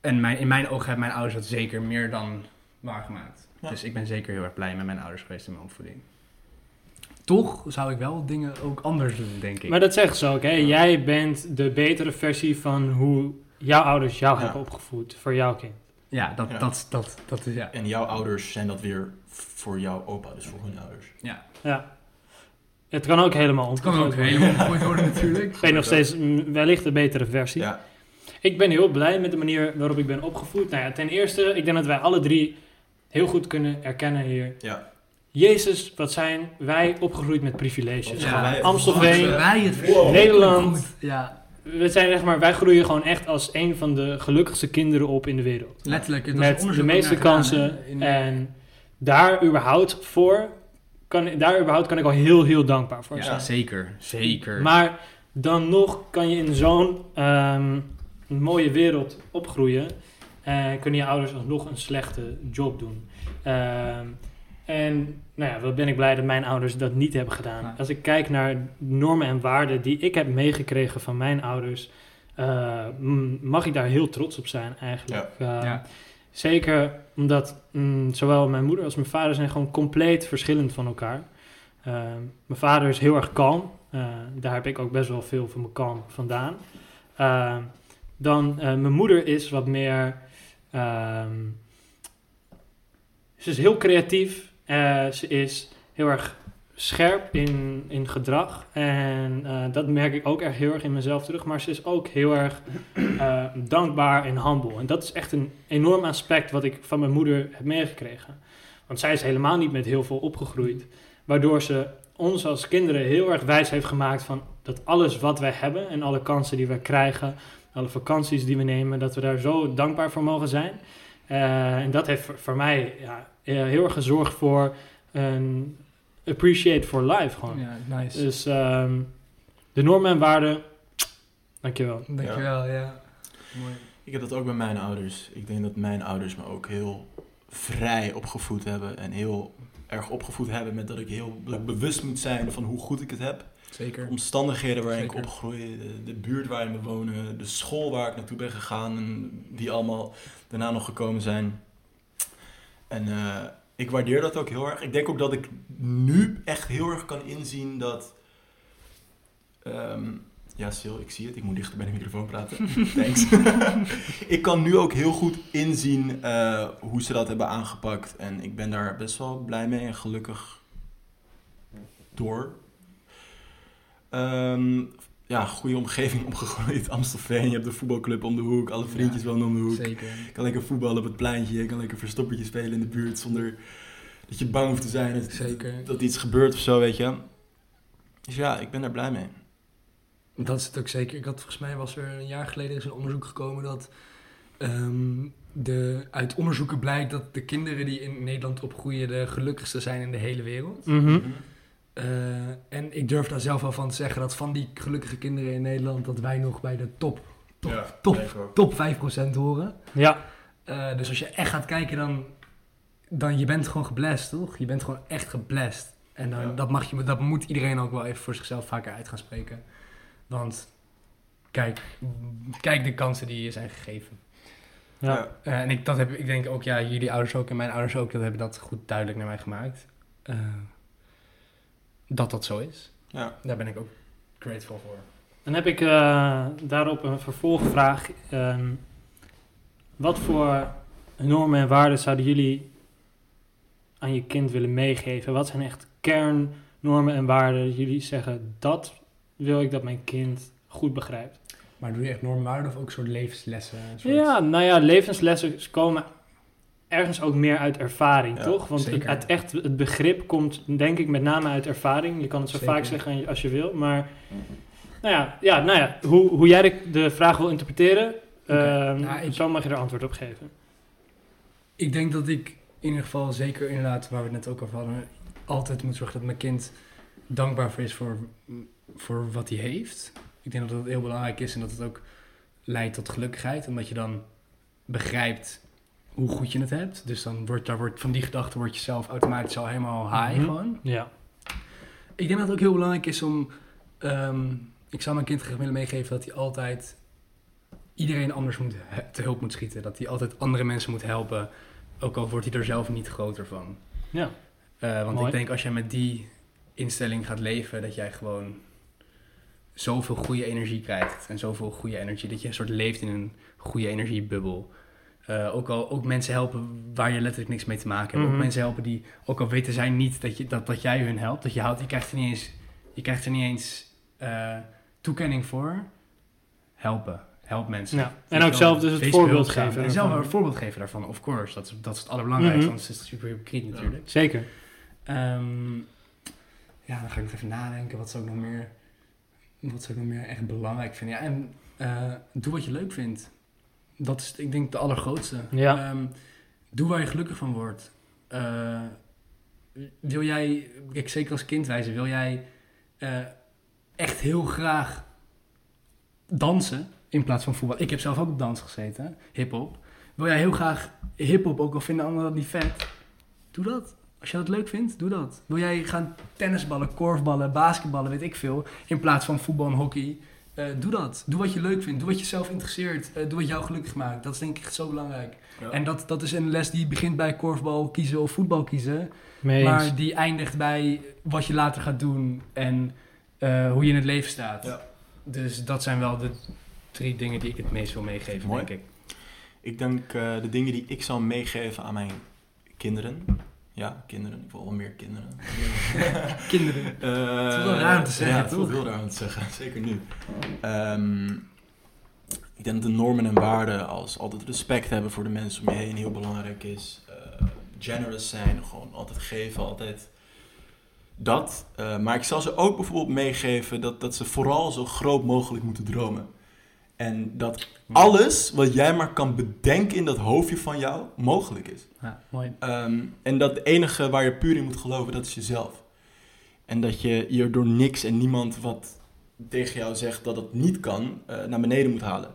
En mijn, in mijn ogen hebben mijn ouders dat zeker meer dan waargemaakt. Ja. Dus ik ben zeker heel erg blij met mijn ouders geweest in mijn opvoeding. Toch zou ik wel dingen ook anders doen, denk ik. Maar dat zeggen ze ook, hè? Jij bent de betere versie van hoe jouw ouders jou Ja. hebben opgevoed voor jouw kind. ja, dat, Ja. Dat, dat, dat is ja. En jouw ouders zijn dat weer voor jouw opa, dus voor hun ouders. Ja. Het kan ook helemaal Het kan ook helemaal omgegooid worden natuurlijk. Ik ben nog steeds wellicht de betere versie. Ja, Ik ben heel blij met de manier waarop ik ben opgevoed. Nou ja, ten eerste, ik denk dat wij alle drie heel goed kunnen erkennen hier. ja. Jezus, wat zijn wij opgegroeid met privileges. Ja, Gewoon wij- Amstelveen, Wij het Wow. Nederland. Ja, we zijn zeg maar, wij groeien gewoon echt als een van de gelukkigste kinderen op in de wereld. letterlijk. het was Met de meeste kansen. En daar überhaupt voor, kan, daar überhaupt kan ik al heel, heel dankbaar voor Ja. zijn. Zeker, zeker. Maar dan nog kan je in zo'n ehm, mooie wereld opgroeien. En kunnen je ouders alsnog een slechte job doen. Ehm, en nou ja, wat ben ik blij dat mijn ouders dat niet hebben gedaan. Ja. Als ik kijk naar normen en waarden die ik heb meegekregen van mijn ouders, eh, mag ik daar heel trots op zijn eigenlijk. Eh, Ja. Zeker omdat mm, zowel mijn moeder als mijn vader zijn gewoon compleet verschillend van elkaar. Uh, mijn vader is heel erg kalm. Uh, daar heb ik ook best wel veel van mijn kalm vandaan. Uh, dan uh, mijn moeder is wat meer. ehm, ze is heel creatief. Uh, ze is heel erg scherp in, in gedrag. En uh, dat merk ik ook erg heel erg in mezelf terug. Maar ze is ook heel erg uh, *clears throat* dankbaar en humble. En dat is echt een enorm aspect wat ik van mijn moeder heb meegekregen. Want zij is helemaal niet met heel veel opgegroeid. Waardoor ze ons als kinderen heel erg wijs heeft gemaakt van dat alles wat wij hebben en alle kansen die we krijgen, alle vakanties die we nemen, dat we daar zo dankbaar voor mogen zijn. Uh, en dat heeft voor, voor mij ja, heel erg gezorgd voor een appreciate for life gewoon. Ja, nice. Dus um, de normen en waarden, dankjewel. Dankjewel, ja. ja. Mooi. Ik heb dat ook bij mijn ouders. Ik denk dat mijn ouders me ook heel vrij opgevoed hebben en heel erg opgevoed hebben met dat ik heel dat ik bewust moet zijn van hoe goed ik het heb. Zeker. De omstandigheden waarin Zeker. ik opgroei, de, de, buurt waarin we wonen, de school waar ik naartoe ben gegaan en die allemaal daarna nog gekomen zijn. En uh, ik waardeer dat ook heel erg. Ik denk ook dat ik nu echt heel erg kan inzien dat. Um, ja, Sil, ik zie het. Ik moet dichter bij de microfoon praten. *laughs* Thanks. *laughs* ik kan nu ook heel goed inzien uh, hoe ze dat hebben aangepakt. En ik ben daar best wel blij mee en gelukkig door. Um, ja, goede omgeving *laughs* opgegroeid. Amstelveen, je hebt de voetbalclub om de hoek. Alle vriendjes ja, wonen om de hoek. Zeker. Ik kan lekker voetballen op het pleintje. Ik kan lekker verstoppertje spelen in de buurt zonder dat je bang hoeft te zijn. Dat, zeker. dat iets gebeurt of zo, weet je. Dus ja, ik ben daar blij mee. Dat is het ook zeker. Ik had, volgens mij was er een jaar geleden is een onderzoek gekomen dat um, de, uit onderzoeken blijkt dat de kinderen die in Nederland opgroeien de gelukkigste zijn in de hele wereld. Mm -hmm. Uh, en ik durf daar zelf wel van te zeggen dat van die gelukkige kinderen in Nederland dat wij nog bij de top, top, ja, top, top 5% horen. Ja. Uh, dus als je echt gaat kijken dan, dan je bent gewoon geblest, toch? Je bent gewoon echt geblest. En dan, ja. dat, mag je, dat moet iedereen ook wel even voor zichzelf vaker uit gaan spreken. Want kijk, kijk de kansen die je zijn gegeven. Ja. Uh, en ik, dat heb, ik denk ook, ja, jullie ouders ook en mijn ouders ook, dat hebben dat goed duidelijk naar mij gemaakt. Uh, dat dat zo is. Ja. Daar ben ik ook grateful voor. Dan heb ik uh, daarop een vervolgvraag. Um, wat voor normen en waarden zouden jullie aan je kind willen meegeven? Wat zijn echt kernnormen en waarden dat jullie zeggen, dat wil ik dat mijn kind goed begrijpt? Maar doe je echt normenwaarden of ook soort levenslessen? Soort... Ja, nou ja, levenslessen komen ergens ook meer uit ervaring, ja, toch? Want het, het, echt, het begrip komt denk ik met name uit ervaring. Je kan het zo Zeker. vaak zeggen als je wil, maar... Nou ja, ja, nou ja hoe, hoe jij de, de vraag wil interpreteren, okay. uh, nou, ik, zo mag je er antwoord op geven. Ik denk dat ik in ieder geval, zeker inderdaad, waar we het net ook over hadden, altijd moet zorgen dat mijn kind dankbaar voor is voor, voor wat hij heeft. Ik denk dat dat heel belangrijk is en dat het ook leidt tot gelukkigheid, omdat je dan begrijpt hoe goed je het hebt. Dus dan wordt, daar wordt van die gedachte word je zelf automatisch al helemaal high mm -hmm. gewoon. Ja. Ik denk dat het ook heel belangrijk is om... Um, ik zou mijn kind graag willen meegeven dat hij altijd iedereen anders moet, te hulp moet schieten. Dat hij altijd andere mensen moet helpen, ook al wordt hij er zelf niet groter van. Ja. Uh, want Mooi. ik denk als jij met die instelling gaat leven, dat jij gewoon zoveel goede energie krijgt. En zoveel goede energie, dat je een soort leeft in een goede energiebubbel. Uh, ook al ook mensen helpen waar je letterlijk niks mee te maken hebt. Mhm. Ook mensen helpen die, ook al weten zij niet dat, je, dat, dat jij hun helpt, dat je houdt, je krijgt er niet eens, je krijgt er niet eens uh, toekenning voor. Helpen. Help mensen. Ja. En ook zelf dus het voorbeeld geven. En zelf een voorbeeld geven daarvan, of course. Dat is, dat is het allerbelangrijkste, Mhm. anders is het super hypocriet natuurlijk. Zeker. Ehm, ja, dan ga ik nog even nadenken. Wat zou ik nog meer, wat zou ik nog meer echt belangrijk vinden? Ja, en eh, doe wat je leuk vindt. Dat is, ik denk, de allergrootste. Ja. Ehm, doe waar je gelukkig van wordt. Eh, wil jij, kijk, zeker als kind wijzen, wil jij eh, echt heel graag dansen in plaats van voetbal? Ik heb zelf ook op dans gezeten, hip-hop. Wil jij heel graag hip-hop ook al vinden anderen dat niet vet? Doe dat. Als je dat leuk vindt, doe dat. Wil jij gaan tennisballen, korfballen, basketballen, weet ik veel, in plaats van voetbal en hockey? Eh, doe dat. Doe wat je leuk vindt. Doe wat jezelf interesseert. Eh, doe wat jou gelukkig maakt. Dat is denk ik echt zo belangrijk. Ja. En dat, dat is een les die begint bij korfbal kiezen of voetbal kiezen. Maar die eindigt bij wat je later gaat doen en eh, hoe je in het leven staat. Ja. Dus dat zijn wel de drie dingen die ik het meest wil meegeven, Mooi. denk ik. Ik denk eh, de dingen die ik zal meegeven aan mijn kinderen. Ja, kinderen. Ik wil wel meer kinderen. *laughs* Kinderen. Eh, Het is wel raar om te zeggen, ja, het toch? heel raar om te zeggen. *laughs* Zeker nu. Ehm, ik denk dat de normen en waarden als altijd respect hebben voor de mensen om je heen heel belangrijk is. Eh, generous zijn, gewoon altijd geven, altijd dat. Eh, maar ik zal ze ook bijvoorbeeld meegeven dat, dat ze vooral zo groot mogelijk moeten dromen. En dat alles wat jij maar kan bedenken in dat hoofdje van jou mogelijk is. Ja, mooi. Ehm, en dat het enige waar je puur in moet geloven, dat is jezelf. En dat je je door niks en niemand wat tegen jou zegt dat het niet kan, eh, naar beneden moet halen.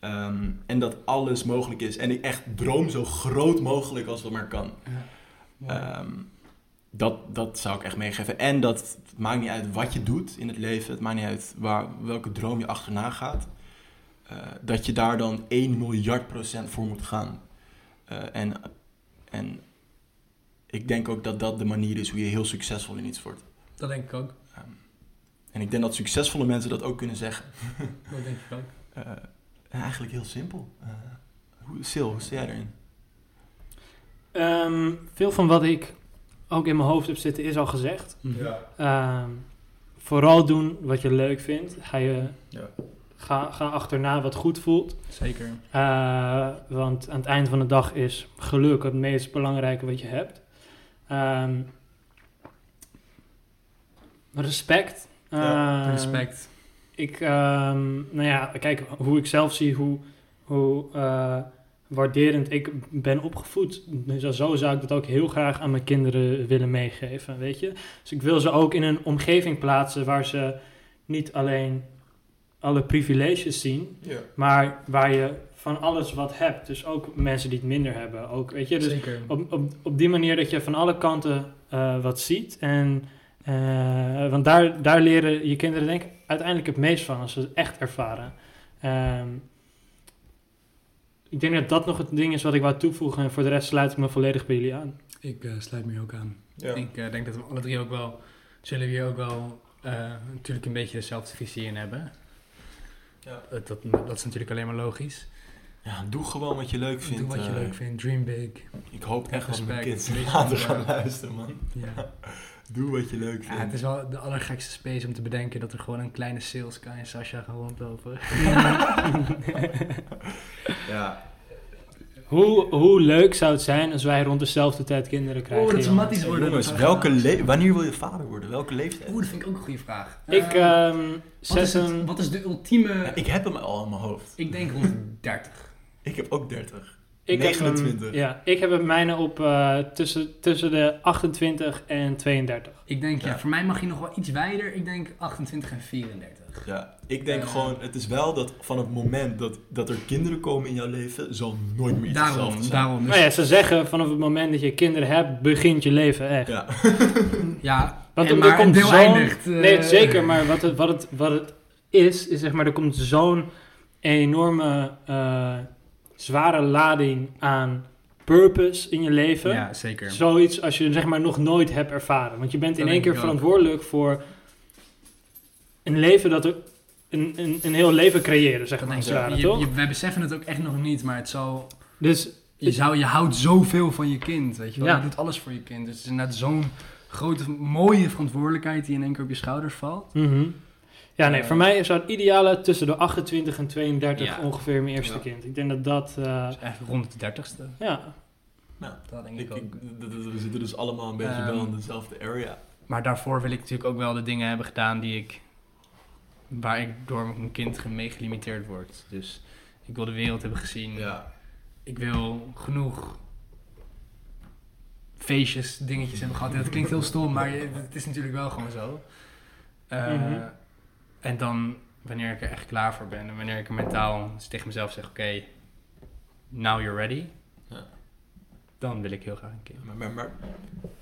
Ehm, en dat alles mogelijk is. En ik echt droom zo groot mogelijk als wat maar kan. Mooi. Ehm, dat, dat zou ik echt meegeven. En dat het maakt niet uit wat je doet in het leven. Het maakt niet uit waar, welke droom je achterna gaat. Eh, dat je daar dan 1 miljard procent voor moet gaan. Eh, en, en ik denk ook dat dat de manier is hoe je heel succesvol in iets wordt. dat denk ik ook. Ehm, en ik denk dat succesvolle mensen dat ook kunnen zeggen. *laughs* Dat denk ik ook. Eh, en eigenlijk heel simpel. Eh hoe, Sil, hoe sta jij erin? Ehm, veel van wat ik ook in mijn hoofd heb zitten is al gezegd. Mhm. Ehm, vooral doen wat je leuk vindt. Ga, je, Ja. Ga, ga achterna wat goed voelt. Zeker. Eh, want aan het eind van de dag is geluk het meest belangrijke wat je hebt. Ehm, respect. Ja, Ehm, Respect. Ik, ehm, nou ja, kijk hoe ik zelf zie hoe, hoe eh, waarderend ik ben opgevoed. Dus zo zou ik dat ook heel graag aan mijn kinderen willen meegeven, weet je. Dus ik wil ze ook in een omgeving plaatsen waar ze niet alleen alle privileges zien, Ja. maar waar je van alles wat hebt. Dus ook mensen die het minder hebben. Ook, weet je, dus Zeker. op, op, op die manier dat je van alle kanten eh, wat ziet. En, eh, want daar, daar leren je kinderen denk ik uiteindelijk het meest van als ze het echt ervaren. Ehm, ik denk dat dat nog het ding is wat ik wou toevoegen. En voor de rest sluit ik me volledig bij jullie aan. Ik eh, sluit me ook aan. Ja. Ik eh, denk dat we alle drie ook wel, zullen we hier ook wel eh, natuurlijk een beetje dezelfde visie in hebben. Ja. Dat, dat, dat is natuurlijk alleen maar logisch. Ja, doe gewoon wat je leuk vindt. Doe wat je eh. leuk vindt, dream big. Ik hoop echt dat mijn kids later gaan eh, luisteren, man. Ja. *laughs* Doe wat je leuk ja, vindt. het is wel de allergekste space om te bedenken dat er gewoon een kleine sales guy in Sasha gaan rondlopen. *laughs* Ja. Hoe, hoe leuk zou het zijn als wij rond dezelfde tijd kinderen krijgen? Oh, dat matties worden. Jongens, welke le- wanneer wil je vader worden? Welke leeftijd? Oeh, dat vind ik ook een goede vraag. Ik, ehm wat, is zessen... het, wat is de ultieme... Ja, ik heb hem al in mijn hoofd. Ik denk rond *laughs* de 30. Ik heb ook 30. Ik heb hem- 29. ja, ik heb het mijne op eh, tussen, tussen de 28 en 32. Ik denk, ja. Ja. voor mij mag je nog wel iets wijder. Ik denk 28 en 34. Ja, ik denk Eh. gewoon, het is wel dat van het moment dat, dat er kinderen komen in jouw leven, zal nooit meer iets Daarom, hetzelfde zijn. daarom. Dus, Nou ja, ze zeggen vanaf het moment dat je kinderen hebt, begint je leven echt. Ja. ja, Want en er maar komt een deel zo'n- eindigt. eh, Nee, zeker, maar wat het, wat het, wat het is, is zeg maar, er komt zo'n enorme eh, zware lading aan purpose in je leven. Ja, zeker. Zoiets als je zeg maar nog nooit hebt ervaren. Want je bent Dat in één keer verantwoordelijk voor een leven dat er een, een, een heel leven creëren, zeg maar. ware, Je, toch? je, wij beseffen het ook echt nog niet, maar het zal... Dus Je, zou, je houdt zoveel van je kind, weet je wel. Ja. Je doet alles voor je kind. Dus het is inderdaad zo'n grote, mooie verantwoordelijkheid die in één keer op je schouders valt. Mhm. Ja, nee, Eh, voor mij zou het ideale tussen de 28 en 32 Ja. ongeveer mijn eerste Ja. kind. Ik denk dat dat, eh, Dus echt rond de dertigste. ja, Nou, Dat denk ik, ik ook. we zitten dus allemaal een beetje Ehm, wel in dezelfde area. Maar daarvoor wil ik natuurlijk ook wel de dingen hebben gedaan die ik... Waar ik door mijn kind mee gelimiteerd word. Dus ik wil de wereld hebben gezien. Ja. Ik wil genoeg feestjes, dingetjes hebben gehad. Dat klinkt heel stom, maar het is natuurlijk wel gewoon zo. Eh, Mhm. En dan, wanneer ik er echt klaar voor ben en wanneer ik er mentaal dus tegen mezelf zeg: Oké, now you're ready. Dan wil ik heel graag een kind. Maar, maar, maar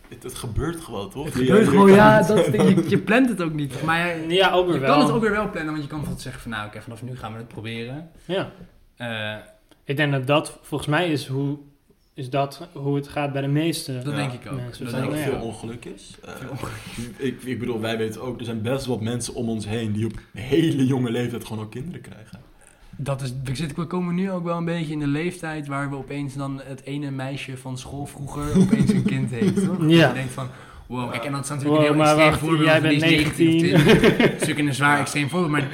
het, het gebeurt gewoon, toch? Het Je- gebeurt gewoon, ja, *laughs* dat, je, je plant het ook niet. Maar je, Ja, ook weer je wel. kan het ook weer wel plannen, want je kan bijvoorbeeld zeggen: van, Nou, oké, vanaf nu gaan we het proberen. Ja. Eh, Ik denk dat dat volgens mij is hoe, is dat hoe het gaat bij de meeste. dat Ja. denk ik ook. Mensen Dat Er zijn ook veel ongeluk is. Eh, Veel ik, ik bedoel, wij weten ook, er zijn best wat mensen om ons heen die op hele jonge leeftijd gewoon ook kinderen krijgen. Dat is, we, zitten, we komen nu ook wel een beetje in de leeftijd waar we opeens dan het ene meisje van school vroeger *laughs* opeens een kind heeft, toch? Ja. Je denkt van, wow, kijk, en dat is natuurlijk Wow, een heel maar extreem wacht, voorbeeld. jij van die bent is 19 of 19. 20. Een stuk in een zwaar Ja. extreem voorbeeld, maar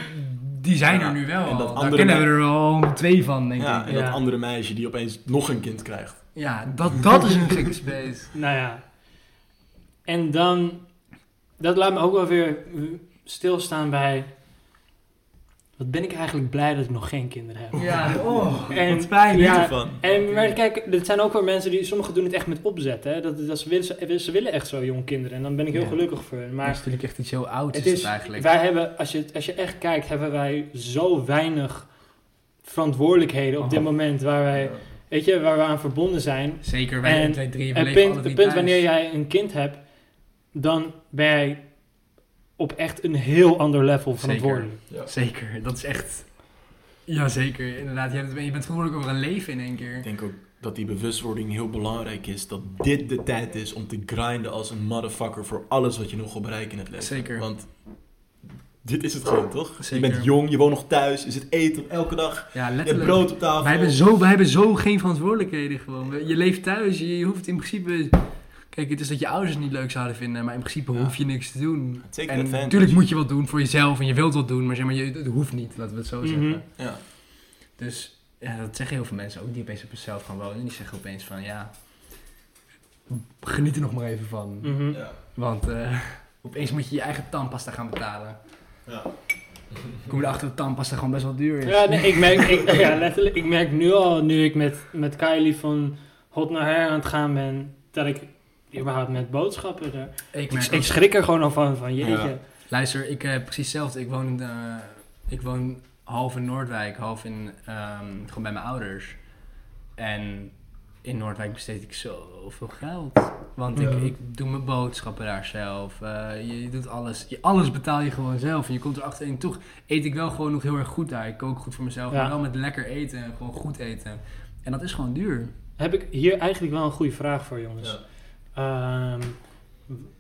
die zijn Ja. er nu wel En dat. Daar kennen we er al twee van, denk Ja, ik. en Ja. dat andere meisje die opeens nog een kind krijgt. Ja, dat, dat is een *laughs* gekke space. Nou ja. En dan, dat laat me ook wel weer stilstaan bij. Wat ben ik eigenlijk blij dat ik nog geen kinderen heb. Ja, *laughs* oh, En- wat fijn. ja, ervan. En, maar kijk, er zijn ook wel mensen die, sommigen doen het echt met opzet. Hè? Dat, dat ze, willen, ze, ze willen echt zo jong kinderen. En dan ben ik heel Ja. gelukkig voor hen. maar Maar is natuurlijk echt iets heel ouds het is, is, het eigenlijk. wij hebben, als je, als je echt kijkt, hebben wij zo weinig verantwoordelijkheden op dit Oh. moment. Waar wij, weet je, waar we aan verbonden zijn. Zeker, wij En twee, drie, we Het leven punt, alle het punt thuis. wanneer jij een kind hebt, dan ben jij op echt een heel ander level verantwoordelijk. Ja. Zeker, dat is echt... Ja, zeker. Inderdaad, je, hebt, je bent verantwoordelijk over een leven in één keer. Ik denk ook dat die bewustwording heel belangrijk is. Dat dit de tijd is om te grinden als een motherfucker voor alles wat je nog wil bereiken in het leven. Zeker. Want dit is het gewoon, toch? Zeker. Je bent jong, je woont nog thuis, je zit eten op elke dag. Ja, Je hebt letterlijk. brood op tafel. Wij hebben, zo, wij hebben zo geen verantwoordelijkheden gewoon. Je leeft thuis, je, je hoeft in principe... Kijk, het is dat je ouders het niet leuk zouden vinden, maar in principe Ja. hoef je niks te doen. Take En advantage. natuurlijk moet je wat doen voor jezelf en je wilt wat doen, maar zeg maar, je, het hoeft niet, laten we het zo Mhm. zeggen. Ja. Dus ja, dat zeggen heel veel mensen ook die opeens op zichzelf gaan wonen. Die zeggen opeens van, ja, geniet er nog maar even van. Mhm. Ja. Want eh, opeens moet je je eigen tandpasta gaan betalen. Ja. Kom je erachter dat tandpasta gewoon best wel duur is. Ja, nee, ik merk, ik, ja, letterlijk, ik merk nu al, nu ik met, met Kylie van hot naar her aan het gaan ben, dat ik überhaupt met boodschappen er... ik Ik, schrik er gewoon al van, van jeetje. Ja. Luister, ik heb precies hetzelfde. Ik woon, in de- ik woon half in Noordwijk, half in, ehm, gewoon bij mijn ouders. En in Noordwijk besteed ik zoveel geld. Want Ja. ik, ik doe mijn boodschappen daar zelf. Eh, je, je doet alles. Je, alles betaal je gewoon zelf. En je komt erachter. En toch eet ik wel gewoon nog heel erg goed daar. Ik kook goed voor mezelf. Ja. Maar wel met lekker eten. En gewoon goed eten. En dat is gewoon duur. Heb ik hier eigenlijk wel een goede vraag voor, jongens. Ja. Ehm,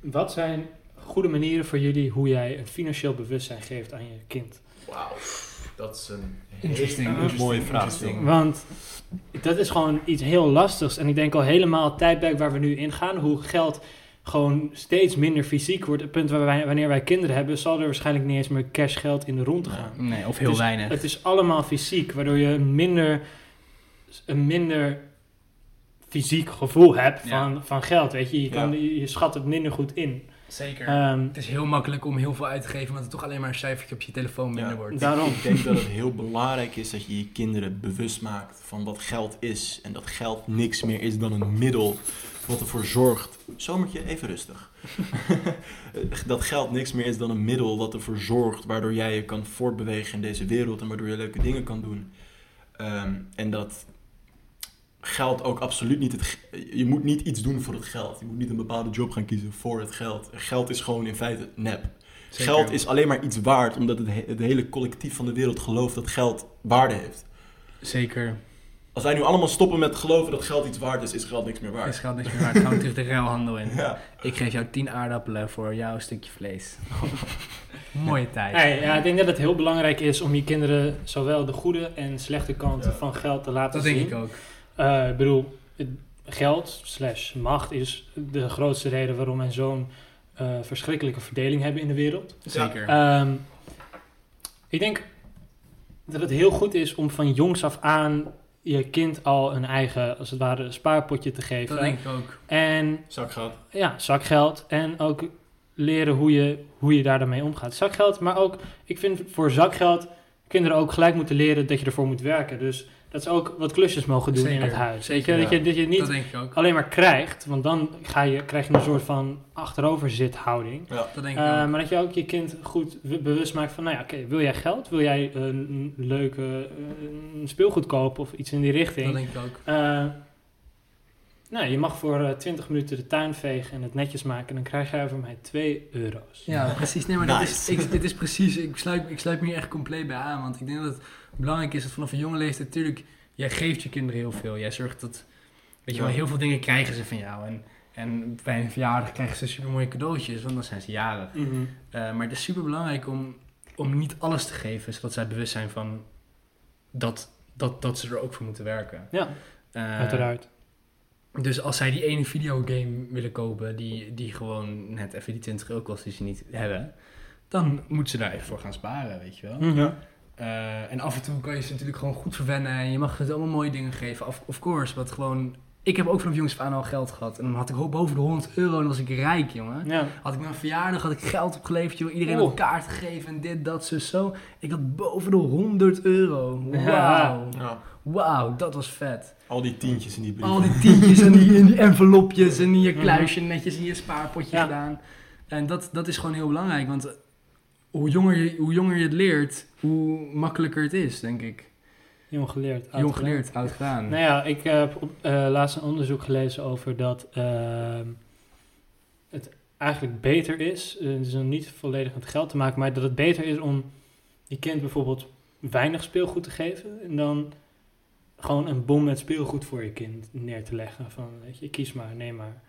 wat zijn goede manieren voor jullie hoe jij een financieel bewustzijn geeft aan je kind? Wauw. Dat is een Interesting, mooie vraag. Want dat is gewoon iets heel lastigs. En ik denk al helemaal het tijdperk waar we nu in gaan, hoe geld gewoon steeds minder fysiek wordt. Het punt waar wij, wanneer wij kinderen hebben, zal er waarschijnlijk niet eens meer cashgeld in de rond te gaan. Nee, of heel Dus weinig. Het is allemaal fysiek, waardoor je minder, een minder fysiek gevoel hebt Ja. van, van geld. Weet je? Je, kan, Ja. je, je schat het minder goed in. Zeker. Ehm, het is heel makkelijk om heel veel uit te geven, omdat het toch alleen maar een cijfertje op je telefoon minder Ja. wordt. *laughs* daarom. Ik denk dat het heel belangrijk is dat je je kinderen bewust maakt van wat geld is. En dat geld niks meer is dan een middel wat ervoor zorgt. Zomertje, even rustig. *laughs* dat geld niks meer is dan een middel wat ervoor zorgt waardoor jij je kan voortbewegen in deze wereld en waardoor je leuke dingen kan doen. Ehm, en dat geld ook absoluut niet het. Je moet niet iets doen voor het geld. Je moet niet een bepaalde job gaan kiezen voor het geld. Geld is gewoon in feite nep. Zeker. Geld is alleen maar iets waard omdat het, he- het hele collectief van de wereld gelooft dat geld waarde heeft. Zeker. Als wij nu allemaal stoppen met geloven dat geld iets waard is, is geld niks meer Is waard. geld niks meer waard. Gaan we terug de ruilhandel in. *laughs* Ja. Ik geef jou 10 aardappelen voor jouw stukje vlees. *laughs* Mooie tijd. Hey, ja, ik denk dat het heel belangrijk is om je kinderen zowel de goede en slechte kanten Ja. van geld te laten dat zien. denk ik ook. Eh, ik bedoel, geld slash macht is de grootste reden waarom wij zo'n eh, verschrikkelijke verdeling hebben in de wereld. Zeker. Ehm, ik denk dat het heel goed is om van jongs af aan je kind al een eigen, als het ware, spaarpotje te geven. Dat denk ik ook. En Zakgeld. ja, zakgeld. En ook leren hoe je, hoe je daar dan mee omgaat. Zakgeld, maar ook, ik vind voor zakgeld kinderen ook gelijk moeten leren dat je ervoor moet werken. Dus dat ze ook wat klusjes mogen doen in het huis. zeker, dat, je, dat je niet Dat alleen maar krijgt, want dan ga je, krijg je een soort van achteroverzithouding. Dat denk ik ook. maar dat je ook je kind goed bewust maakt van, nou ja, oké, wil jij geld? Wil jij een, een leuke eh, een speelgoed kopen of iets in die richting? Dat denk ik ook. Eh, nou, je mag voor eh 20 minuten de tuin vegen en het netjes maken. En dan krijg jij van mij 2 euro's. Ja, *laughs* precies. Nee, maar dat is, ik, dit is precies, ik sluit, ik sluit me hier echt compleet bij aan. Want ik denk dat het belangrijk is dat vanaf een jonge leeftijd, natuurlijk, jij geeft je kinderen heel veel. Jij zorgt dat, weet je wel, heel veel dingen krijgen ze van jou. En, en bij een verjaardag krijgen ze super mooie cadeautjes, want dan zijn ze jarig. Mhm. Eh, maar het is super belangrijk om, om niet alles te geven, zodat zij bewust zijn van dat, dat, dat ze er ook voor moeten werken. Ja, Eh, uiteraard. Dus als zij die ene videogame willen kopen, die, die gewoon net even die 20 euro kost die ze niet hebben, dan moeten ze daar even voor gaan sparen, weet je wel. Mhm. Eh, en af en toe kan je ze natuurlijk gewoon goed verwennen en je mag ze allemaal mooie dingen geven. Of, of course, wat gewoon... Ik heb ook vanaf jongs af aan al geld gehad. En dan had ik boven de 100 euro en dan was ik rijk, jongen. Ja. Had ik een verjaardag, had ik geld opgeleverd, joh. Iedereen Oeh. had kaart gegeven en dit, dat, zo, zo. Ik had boven de 100 euro. Wauw. Ja. Wauw, dat was vet. Al die tientjes in die brief. Al die tientjes en die, *laughs* en die envelopjes en die je kluisje netjes in je spaarpotje Ja. gedaan. En dat, dat is gewoon heel belangrijk, want hoe jonger, je, hoe jonger je het leert, hoe makkelijker het is, denk ik. Jong geleerd. oud Jong gedaan. geleerd, oud gedaan. Nou ja, ik heb op, eh, laatst een onderzoek gelezen over dat ehm, het eigenlijk beter is, eh, het is nog niet volledig met geld te maken, maar dat het beter is om je kind bijvoorbeeld weinig speelgoed te geven en dan gewoon een bom met speelgoed voor je kind neer te leggen. Van, weet je, kies maar, neem maar.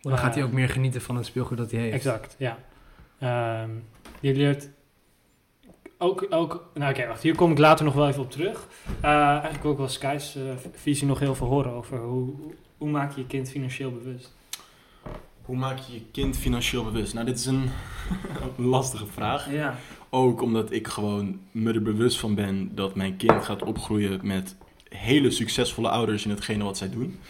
dan gaat hij ook meer genieten van het speelgoed dat hij heeft. Exact, ja. Ehm, je leert ook, ook nou oké, wacht, hier kom ik later nog wel even op terug. Eh, eigenlijk ook wel Sky's eh, visie nog heel veel horen over hoe, hoe maak je je kind financieel bewust. Hoe maak je je kind financieel bewust? Nou, dit is een *laughs* lastige vraag. Ja. Ook omdat ik gewoon me er bewust van ben dat mijn kind gaat opgroeien met hele succesvolle ouders in hetgene wat zij doen. *laughs*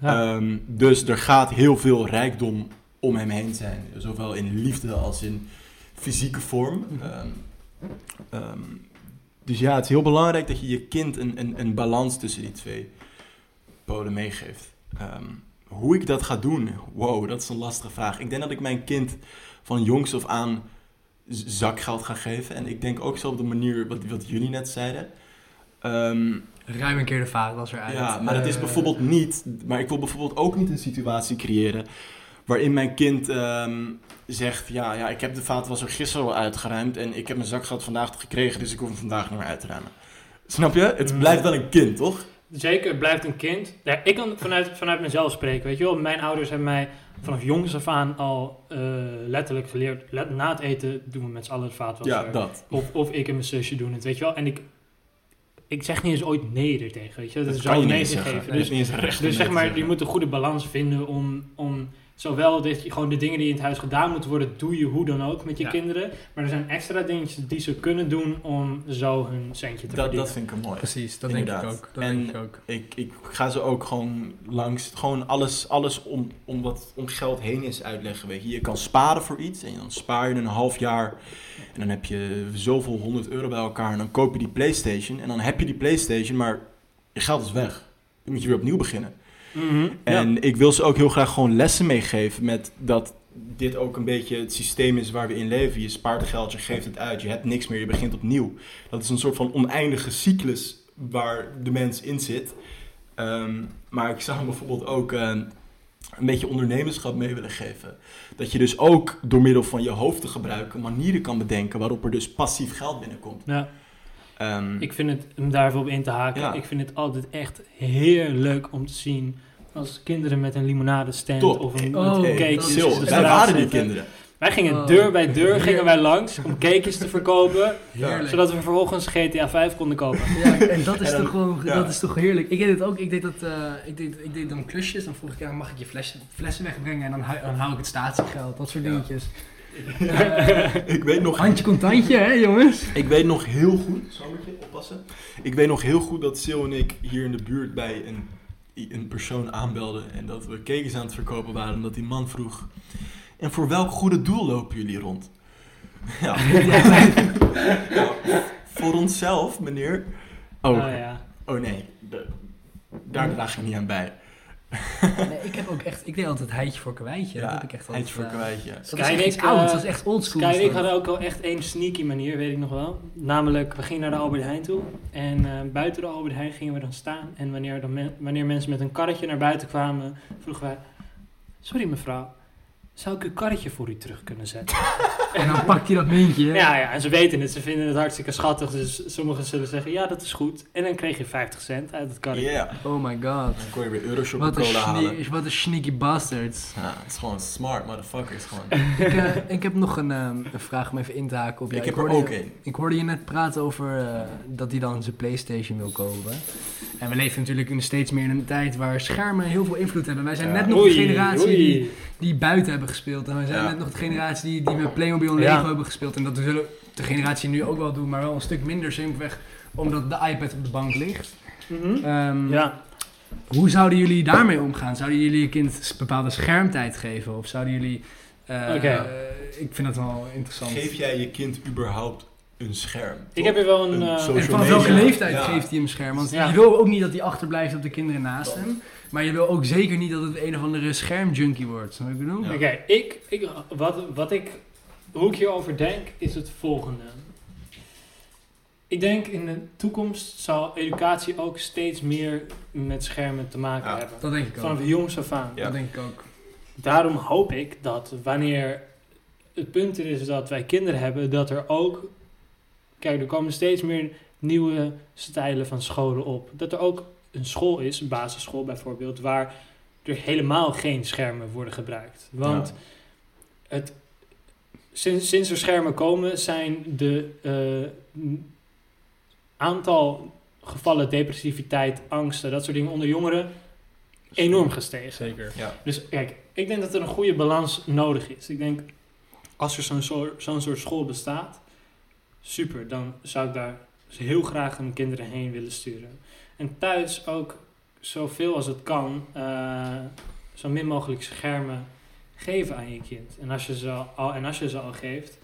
Ja. Ehm, dus er gaat heel veel rijkdom om hem heen zijn. Zowel in liefde als in fysieke vorm. Ehm, ehm, dus ja, het is heel belangrijk dat je je kind een, een, een balans tussen die twee polen meegeeft. Ehm, hoe ik dat ga doen, wow, dat is een lastige vraag. Ik denk dat ik mijn kind van jongs af aan zakgeld ga geven. En ik denk ook zo op de manier wat, wat jullie net zeiden. Ehm, Ruim een keer de vaatwas eruit. ja, maar het is Eh, bijvoorbeeld niet. Maar ik wil bijvoorbeeld ook niet een situatie creëren. Waarin mijn kind ehm, zegt: ja, ja, ik heb de vaatwasser gisteren al uitgeruimd. en ik heb mijn zakgeld vandaag gekregen, dus ik hoef hem vandaag niet meer uit te ruimen. Snap je? Het Mm. blijft wel een kind, toch? Zeker, het blijft een kind. Ja, ik kan vanuit, vanuit mezelf spreken, weet je wel. Mijn ouders hebben mij vanaf jongs af aan al eh, letterlijk geleerd. Let, na het eten doen we met z'n allen het vaatwasser. Ja, dat. Of, of ik en mijn zusje doen het, weet je wel. En ik, ik zeg niet eens ooit nee er tegen, weet je wel. Dat is kan zo je niet nee eens te zeggen. geven. Nee, Dus, dat is niet eens recht dus zeg nee maar, je moet een goede balans vinden om, om zowel dat je gewoon de dingen die in het huis gedaan moeten worden, doe je hoe dan ook met je Ja. kinderen. Maar er zijn extra dingetjes die ze kunnen doen om zo hun centje te Dat, verdienen. dat vind ik mooi. Precies, dat Inderdaad. denk ik ook. Dat En- denk ik ook. Ik, ik ga ze ook gewoon langs, gewoon alles, alles om, om wat om geld heen is uitleggen. Weet je. je kan sparen voor iets en dan spaar je een half jaar en dan heb je zoveel 100 euro bij elkaar en dan koop je die PlayStation en dan heb je die PlayStation, maar je geld is weg. Dan moet je weer opnieuw beginnen. Mhm. En ik wil ze ook heel graag gewoon lessen meegeven met dat dit ook een beetje het systeem is waar we in leven. Je spaart geld, je geeft het uit, je hebt niks meer, je begint opnieuw. Dat is een soort van oneindige cyclus waar de mens in zit. Ehm, maar ik zou hem *laughs* bijvoorbeeld ook eh, een beetje ondernemerschap mee willen geven. Dat je dus ook door middel van je hoofd te gebruiken manieren kan bedenken waarop er dus passief geld binnenkomt. Ja. Ehm, Ik vind het, om daar even op in te haken, Ja. ik vind het altijd echt heerlijk om te zien als kinderen met een limonadestand Top. of een Oh, dus wij straat waren die zitten. kinderen. Wij gingen Oh. deur bij deur gingen wij langs om cakejes te verkopen, *laughs* Heerlijk. zodat we vervolgens GTA 5 konden kopen. Ja, en dat is, En dan- toch gewoon, ja. dat is toch heerlijk. Ik deed het ook. Ik deed, dat, eh, ik deed, ik deed dan klusjes. Dan vroeg ik, ja, mag ik je flessen, flessen wegbrengen? En dan, hou- dan hou ik het statiegeld. Dat soort Ja. *laughs* ik weet nog Handje contantje, hè jongens? Ik weet nog heel goed, Samertje, oppassen. Ik weet nog heel goed dat Sil en ik hier in de buurt bij een, een persoon aanbelden. En dat we cakes aan het verkopen waren. En dat die man vroeg, en voor welk goede doel lopen jullie rond? *laughs* Ja, Ja, voor onszelf, meneer. Oh, Oh ja. oh nee, de- daar draag ik niet aan bij. Nee, ik heb ook echt, ik deed altijd heitje voor kwijtje. dat heb ik echt altijd heidje voor gedaan. kwijtje. Dat is echt iets eh, dat is echt oldschool. Sky en ik is dat. hadden ook al echt één sneaky manier, weet ik nog wel. Namelijk, we gingen naar de Albert Heijn toe. En eh, buiten de Albert Heijn gingen we dan staan. En wanneer, dan men- wanneer mensen met een karretje naar buiten kwamen, vroegen wij... Sorry mevrouw, zou ik uw karretje voor u terug kunnen zetten? *laughs* En dan pakt hij dat muntje. Ja, ja, en ze weten het. Ze vinden het hartstikke schattig. Dus sommigen zullen zeggen, ja, dat is goed. En dan kreeg je 50 cent uit het karretje. Yeah. Oh my god. Dan kon je weer Euroshop Wat een, cola halen. wat een sneaky bastards. Ja, het is gewoon smart, motherfuckers. Gewoon. *laughs* ik, eh, ik heb nog een, ehm, een vraag om even in te haken op jou. ik heb er hoorde, ook één. Ik hoorde je net praten over eh, dat hij dan zijn Playstation wil kopen. En we leven natuurlijk in steeds meer in een tijd waar schermen heel veel invloed hebben. Wij zijn Ja. net nog Oei, de generatie die, die buiten hebben gespeeld. En wij zijn Ja. net nog de generatie die, die met Playmobil en Ja. Lego hebben gespeeld. En dat zullen de generatie nu ook wel doen, maar wel een stuk minder simpelweg omdat de iPad op de bank ligt. Mhm. Ehm, Ja, Hoe zouden jullie daarmee omgaan? Zouden jullie je kind bepaalde schermtijd geven? Of zouden jullie... eh, Oké. eh, ik vind dat wel interessant. Geef jij je kind überhaupt een scherm? ik heb hier wel een... Een eh, En van welke leeftijd Ja. geeft hij hem scherm? Want Ja. je wil ook niet dat hij achterblijft op de kinderen naast hem. Maar je wil ook zeker niet dat het een of andere schermjunkie wordt. Snap ik bedoel? Ja. Oké, ik, ik, wat, wat ik, hoe ik hierover denk, is het volgende. Ik denk in de toekomst zal educatie ook steeds meer met schermen te maken Ja, hebben. Dat denk ik ook. Vanaf jongs af aan. Ja. Dat denk ik ook. Daarom hoop ik dat wanneer het punt er is dat wij kinderen hebben, dat er ook. Kijk, er komen steeds meer nieuwe stijlen van scholen op. Dat er ook een school is, een basisschool bijvoorbeeld, waar er helemaal geen schermen worden gebruikt. Want Ja. het, sinds, sinds er schermen komen, zijn de eh, aantal gevallen depressiviteit, angsten, dat soort dingen onder jongeren enorm gestegen. Zeker. Ja. Dus kijk, ik denk dat er een goede balans nodig is. Ik denk, als er zo'n soort, zo'n soort school bestaat, super, dan zou ik daar heel graag mijn kinderen heen willen sturen. En thuis ook zoveel als het kan, eh, zo min mogelijk schermen geven aan je kind. En als je ze al, en als je ze al geeft,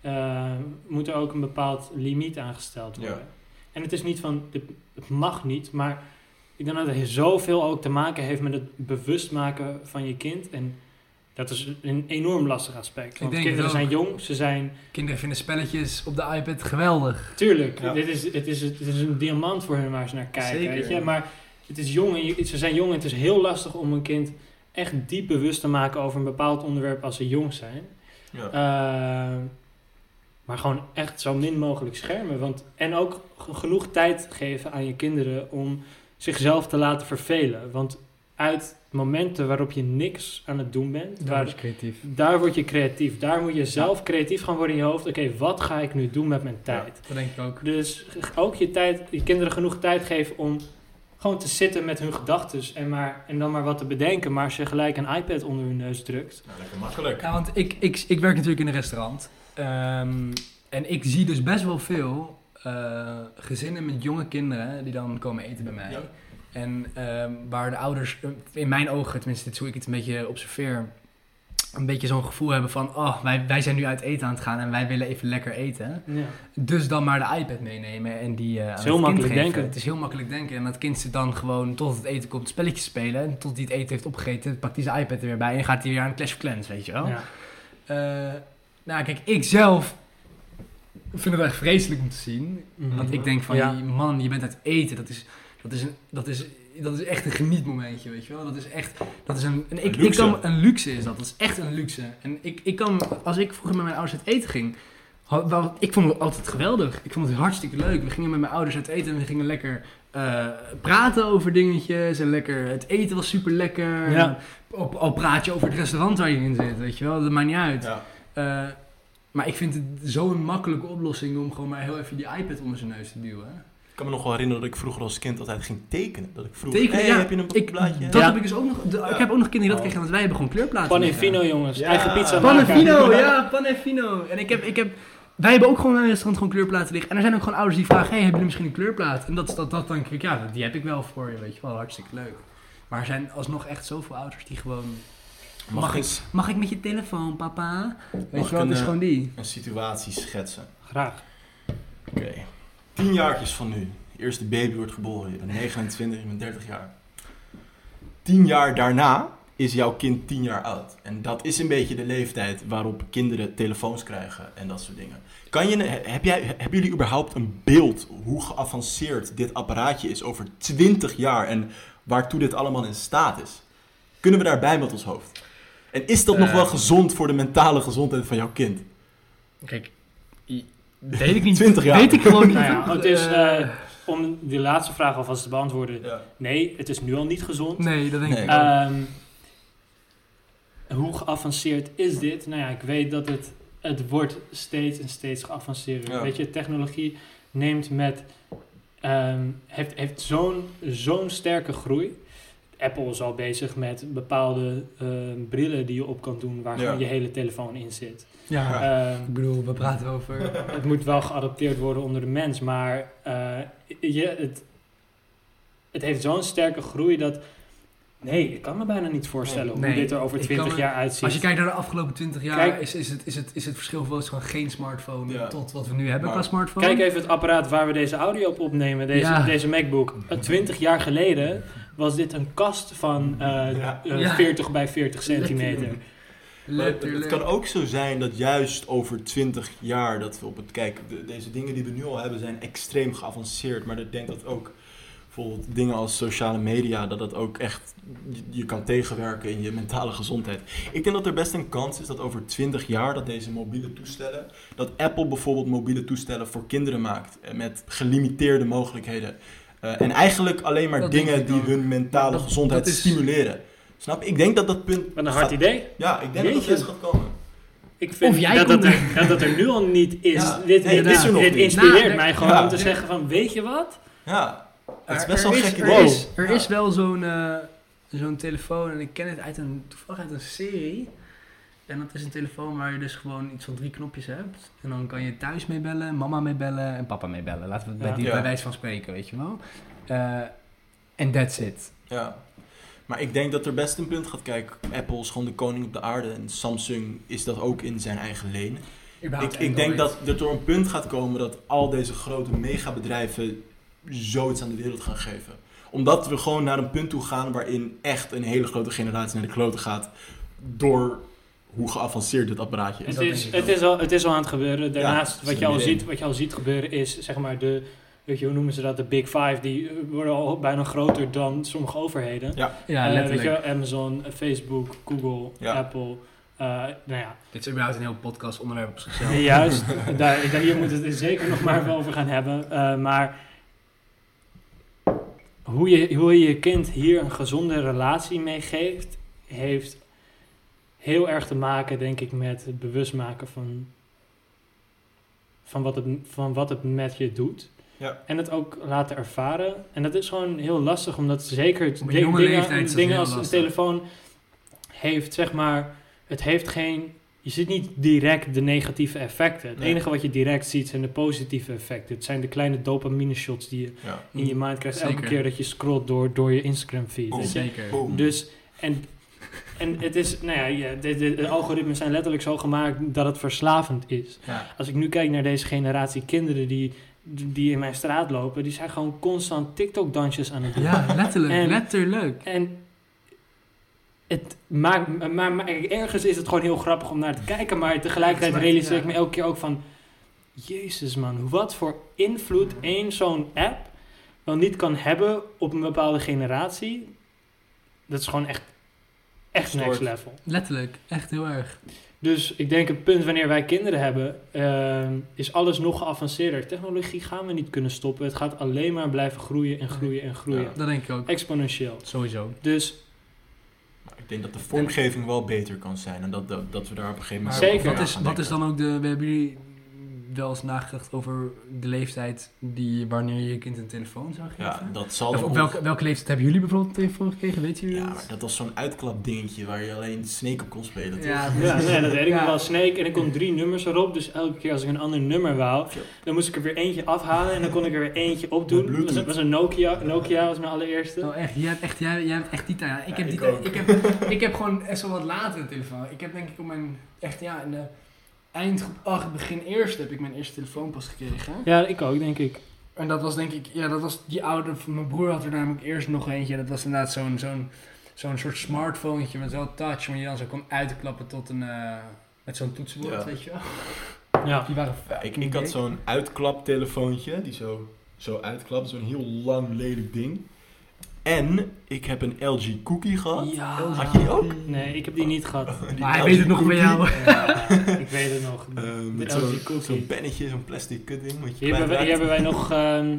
eh, moet er ook een bepaald limiet aangesteld worden. Ja. En het is niet van, het het mag niet, maar ik denk dat het zoveel ook te maken heeft met het bewust maken van je kind. En dat is een enorm lastig aspect. Want kinderen zijn jong, ze zijn... Kinderen vinden spelletjes op de iPad geweldig. Tuurlijk, Ja. dit is, het, is, het is een diamant voor hen waar ze naar kijken, Zeker. weet je. Maar het is jong en je- ze zijn jong en het is heel lastig om een kind echt diep bewust te maken over een bepaald onderwerp als ze jong zijn. Ja. Eh, maar gewoon echt zo min mogelijk schermen. Want, en ook genoeg tijd geven aan je kinderen om zichzelf te laten vervelen. Want uit momenten waarop je niks aan het doen bent, Daar waar, is creatief. daar word je creatief. Daar moet je zelf creatief gaan worden in je hoofd. Oké, wat ga ik nu doen met mijn tijd? Dat denk ik ook. Dus ook je, tijd, je kinderen genoeg tijd geven om gewoon te zitten met hun gedachten en, maar, en dan maar wat te bedenken. Maar als je gelijk een iPad onder hun neus drukt, Nou, lekker makkelijk. Ja, want ik, ik, ik werk natuurlijk in een restaurant. Ehm, en ik zie dus best wel veel eh, gezinnen met jonge kinderen die dan komen eten bij mij. Ja. En ehm, waar de ouders, eh, in mijn ogen, tenminste dit is hoe ik het een beetje observeer, een beetje zo'n gevoel hebben van, oh, wij, wij zijn nu uit eten aan het gaan en wij willen even lekker eten. ja. Dus dan maar de iPad meenemen en die is heel het kind makkelijk geven. denken. Het is heel makkelijk denken. En dat kind zit dan gewoon tot het eten komt spelletjes spelen. En tot hij het eten heeft opgegeten, pakt hij zijn iPad er weer bij en gaat hij weer aan Clash of Clans, weet je wel. ja. Eh, nou, kijk, ik zelf vind het echt vreselijk om te zien. Mhm. Want ik denk van, Ja. man, je bent uit eten. Dat is, dat is, een, dat is, dat is echt een genietmomentje, weet je wel. Dat is echt, dat is een, en ik, Een ik kan, een luxe is dat. Dat is echt een luxe. En ik, ik kan, als ik vroeger met mijn ouders uit eten ging, had- ik vond het altijd geweldig. Ik vond het hartstikke leuk. We gingen met mijn ouders uit eten en we gingen lekker eh, praten over dingetjes. En lekker, het eten was super lekker. Ja. Al, al praat je over het restaurant waar je in zit, weet je wel. Dat maakt niet uit. Ja. Eh, maar ik vind het zo'n makkelijke oplossing om gewoon maar heel even die iPad onder zijn neus te duwen. Ik kan me nog wel herinneren dat ik vroeger als kind altijd ging tekenen. Dat ik vroeg, Tekenen, hey, ja. heb je een Ik, blaadje? dat Ja. heb ik dus ook nog. de- ik heb ook nog kinderen die dat Oh. kregen, want wij hebben gewoon kleurplaten. Panefino, jongens. Ja. Eigen pizza Panefino, maken. *laughs* ja, Panefino. En ik heb, ik heb, wij hebben ook gewoon in een restaurant gewoon kleurplaten liggen. En er zijn ook gewoon ouders die vragen, hey, hebben jullie misschien een kleurplaat? En dat, is dat, dat denk ik, ja, die heb ik wel voor je, weet je wel, hartstikke leuk. Maar er zijn alsnog echt zoveel ouders die gewoon, Mag, mag ik mag ik met je telefoon, papa? Weet Mag je wel, het is een, gewoon die. een situatie schetsen? Graag. Oké. Tien jaartjes van nu. De eerste baby wordt geboren. Je bent 29, je bent 30 jaar. Tien jaar daarna is jouw kind tien jaar oud. En dat is een beetje de leeftijd waarop kinderen telefoons krijgen en dat soort dingen. Kan je, heb jij, hebben jullie überhaupt een beeld hoe geavanceerd dit apparaatje is over 20 jaar en waartoe dit allemaal in staat is? Kunnen we daarbij met ons hoofd? En is dat nog Eh. wel gezond voor de mentale gezondheid van jouw kind? Kijk, weet ik niet. 20 jaar. Weet ik gewoon niet. Nou ja, het is, Eh, eh, om die laatste vraag alvast te beantwoorden. Ja. Nee, het is nu al niet gezond. nee, dat denk Nee. ik ook. Ehm, hoe geavanceerd is dit? Nou ja, ik weet dat het, het wordt steeds en steeds geavanceerder. Ja. Weet je, technologie neemt met, ehm, heeft, heeft zo'n zo'n sterke groei. Apple is al bezig met bepaalde ehm, brillen die je op kan doen waar Ja. gewoon je hele telefoon in zit. ja, Ehm, ik bedoel, we praten over... *laughs* het moet wel geadapteerd worden onder de mens, maar eh, je, het, het heeft zo'n sterke groei dat. Nee, ik kan me bijna niet voorstellen Nee, hoe dit er over ik 20 kan me- jaar uitziet. Als je kijkt naar de afgelopen 20 jaar, Kijk- is, is, het, is, het, is het verschil eens gewoon geen smartphone Ja. tot wat we nu hebben Maar- qua smartphone. Kijk even het apparaat waar we deze audio op opnemen, deze, Ja. deze MacBook. Eh, 20 jaar geleden was dit een kast van eh, Ja. eh, Ja. 40 bij 40 centimeter. Letterlijk. Het, kan ook zo zijn dat juist over 20 jaar dat we op het kijk, de- deze dingen die we nu al hebben zijn extreem geavanceerd. Maar ik denk dat ook bijvoorbeeld dingen als sociale media, dat dat ook echt je, je kan tegenwerken in je mentale gezondheid. Ik denk dat er best een kans is dat over 20 jaar dat deze mobiele toestellen, dat Apple bijvoorbeeld mobiele toestellen voor kinderen maakt eh, met gelimiteerde mogelijkheden. Eh, en eigenlijk alleen maar Dat dingen die ook. hun mentale Dat- gezondheid dat is- stimuleren. Snap? Ik denk dat dat punt. Wat een gaat- hard idee. Ja, ik denk dat Jeetje. dat best gaat komen. Ik vind Of jij dat, dat, er, dat dat er nu al niet is. Ja, dit nee, dit, het is er nog dit niet. inspireert Nou, mij gewoon ja. om te zeggen van, weet je wat? Ja, het is Er- best wel is- gek Er, is, er Ja. is wel zo'n eh, zo'n telefoon, en ik ken het uit een, toevallig uit een serie. En dat is een telefoon waar je dus gewoon iets van drie knopjes hebt. En dan kan je thuis mee bellen, mama mee bellen en papa mee bellen. Laten we het bij, die, Ja. bij wijze van spreken, weet je wel. Eh, En that's it. Ja. Maar ik denk dat er best een punt gaat kijken. Apple is gewoon de koning op de aarde. En Samsung is dat ook in zijn eigen lenen. Ik, ik denk dat er door een punt gaat komen dat al deze grote megabedrijven zoiets aan de wereld gaan geven. Omdat we gewoon naar een punt toe gaan waarin echt een hele grote generatie naar de kloten gaat. Door hoe geavanceerd dit apparaatje is. Het is, het, is al, het is al aan het gebeuren. Daarnaast, wat, je al idee. ziet, wat je al ziet gebeuren is, zeg maar, de, weet je, hoe noemen ze dat, de Big Five, die eh, worden al bijna groter dan sommige overheden. Ja, Eh, weet letterlijk. je, wel, Amazon, eh, Facebook, Google, Ja. Apple. eh, nou ja, Dit is überhaupt een heel podcast onderwerp op zichzelf. *laughs* juist. daar, daar, hier moeten we het zeker nog maar even over gaan hebben. Eh, maar hoe je, hoe je je kind hier een gezonde relatie mee geeft, heeft heel erg te maken, denk ik, met het bewust maken van, van, wat, het, van wat het met je doet. Ja. En het ook laten ervaren. En dat is gewoon heel lastig, omdat zeker dingen, leeftijd dingen als een telefoon heeft, zeg maar, het heeft geen. Je ziet niet direct de negatieve effecten. Het Nee. enige wat je direct ziet zijn de positieve effecten. Het zijn de kleine dopamine shots die je Ja. in je mind krijgt elke keer dat je scrolt door, door je Instagram feed. Je. Zeker. Boom. Dus, en, en het is, nou ja, ja, de, de, de algoritmes zijn letterlijk zo gemaakt dat het verslavend is. Ja. Als ik nu kijk naar deze generatie kinderen die, die in mijn straat lopen, die zijn gewoon constant TikTok-dansjes aan het doen. Ja, letterlijk. En- letterlijk. En het maakt, maar, maar ergens is het gewoon heel grappig om naar te kijken, maar tegelijkertijd realiseer ik me elke keer ook van, jezus man, wat voor invloed één zo'n app wel niet kan hebben op een bepaalde generatie. Dat is gewoon echt, echt next level. Letterlijk. Echt heel erg. Dus ik denk het punt wanneer wij kinderen hebben, ehm, is alles nog geavanceerder. Technologie gaan we niet kunnen stoppen. Het gaat alleen maar blijven groeien en groeien en groeien. Ja. Dat denk ik ook. Exponentieel. Sowieso. Dus Maar ik denk dat de vormgeving wel beter kan zijn. En dat, dat, dat we daar op een gegeven moment... Zeker. Wat is, wat is dan ook de... We hebben jullie wel eens nagedacht over de leeftijd die wanneer je je kind een telefoon zou geven? Ja, dat zal of op welke, welke leeftijd hebben jullie bijvoorbeeld een telefoon gekregen? Weten jullie Ja, dat? maar dat was zo'n uitklap dingetje waar je alleen Snake op kon spelen, toch? Ja, Ja, nee, dat weet ik nog wel. Snake en ik kon drie nummers erop. Dus elke keer als ik een ander nummer wou, dan moest ik er weer eentje afhalen en dan kon ik er weer eentje op Met doen. Dat was, een- was een Nokia. Nokia was mijn allereerste. Oh echt, jij hebt echt, jij, jij hebt echt die tijd. Ja, Ik, Ja, heb die ik, heb, ik heb gewoon echt zo wat later een telefoon. Ik heb denk ik op mijn, echt ja, in de eindgroep 8, begin eerste heb ik mijn eerste telefoon pas gekregen. Ja, ik ook, denk ik. En dat was denk ik, ja, dat was die oude, van mijn broer had er namelijk eerst nog eentje. Dat was inderdaad zo'n, zo'n, zo'n soort smartphone met wel touch, waar je dan zo kon uitklappen tot een, eh, met zo'n toetsenbord, Ja. weet je wel. Ja. Die waren Ja, ik, had zo'n uitklaptelefoontje die zo, zo uitklapt. Zo'n heel lang lelijk ding. En ik heb een LG Cookie gehad. Ja. Had je die ook? Nee, ik heb die niet gehad. *laughs* Die Maar hij LG weet het nog van jou. Ja, *laughs* ik weet het nog. De met LG zo'n Cookie. zo'n pennetje, zo'n plastic kutding. Wat je Hier hebben, wij, hier hebben wij nog ehm,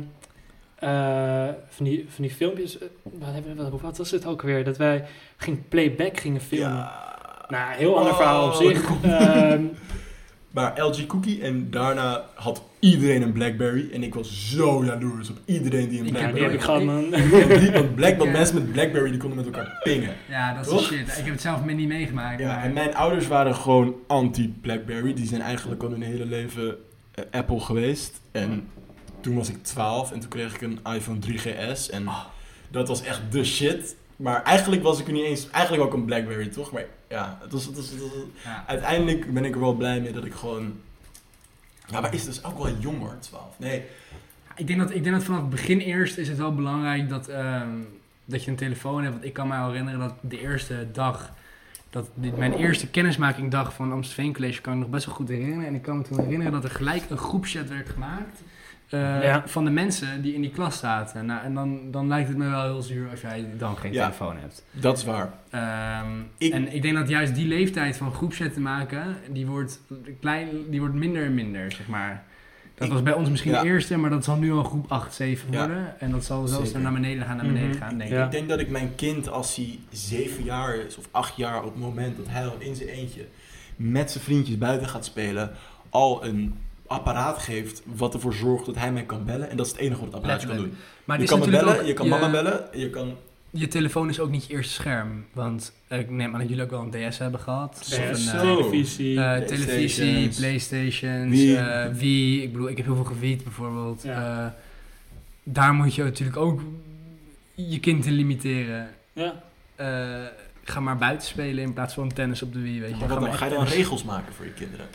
*laughs* eh, van, die, van die filmpjes. eh, Wat, hebben, we- wat, wat was het ook weer? Dat wij ging playback gingen filmen. Ja. Nou, heel ander verhaal op Oh, zich. Ehm, Maar LG Cookie en daarna had iedereen een Blackberry. En ik was zo jaloers op iedereen die een Ik ja, Blackberry die heb ik had. gehad, man. En die, want Black, want *laughs* Ja. mensen met Blackberry die konden met elkaar pingen. Ja, dat is Toch? shit. Ik heb het zelf niet meegemaakt. Ja, maar- en mijn ouders waren gewoon anti-Blackberry. Die zijn eigenlijk al hun hele leven eh, Apple geweest. En toen was ik 12 en toen kreeg ik een iPhone 3GS. En dat was echt de shit. Maar eigenlijk was ik er niet eens... Eigenlijk ook een Blackberry, toch? Maar ja, het was, het was, het was- ja. uiteindelijk ben ik er wel blij mee dat ik gewoon... Ja, maar is dus ook wel jong hoor, 12. Nee, Ik denk, dat, ik denk dat vanaf het begin eerst is het wel belangrijk dat, ehm, dat je een telefoon hebt. Want ik kan wel herinneren dat de eerste dag, dat dit, mijn eerste kennismakingdag van Amstelveen College kan ik nog best wel goed herinneren. En ik kan me toen herinneren dat er gelijk een groepchat werd gemaakt eh, Ja. van de mensen die in die klas zaten. Nou, en dan, dan lijkt het me wel heel zuur als jij dan geen Ja. telefoon hebt. dat is waar. Ehm, Ik- En ik denk dat juist die leeftijd van groepchat te maken, die wordt, klein, die wordt minder en minder, zeg maar. Dat Ik- was bij ons misschien ja. de eerste, maar dat zal nu al groep 8, 7 Ja. worden. En dat zal zelfs Zeker. naar beneden gaan, naar beneden Mhm. gaan, denk Ja. ik. Ik denk dat ik mijn kind, als hij zeven jaar is of acht jaar, op het moment dat hij al in zijn eentje met zijn vriendjes buiten gaat spelen, al een apparaat geeft wat ervoor zorgt dat hij mij kan bellen. En dat is het enige wat het apparaat kan doen. Maar je kan me bellen, ook- je kan mama bellen, je kan... Je telefoon is ook niet je eerste scherm. Want ik neem aan dat jullie ook wel een DS hebben gehad. Of een, eh, televisie. Playstations. televisie, Playstations, Wii. eh, Wii. Ik bedoel, ik heb heel veel gewiet bijvoorbeeld. Ja. Eh, daar moet je natuurlijk ook je kind in limiteren. ja. Eh, ga maar buiten spelen in plaats van tennis op de Wii, weet je. Maar wat dan, maar ga je dan tennis. regels maken voor je kinderen?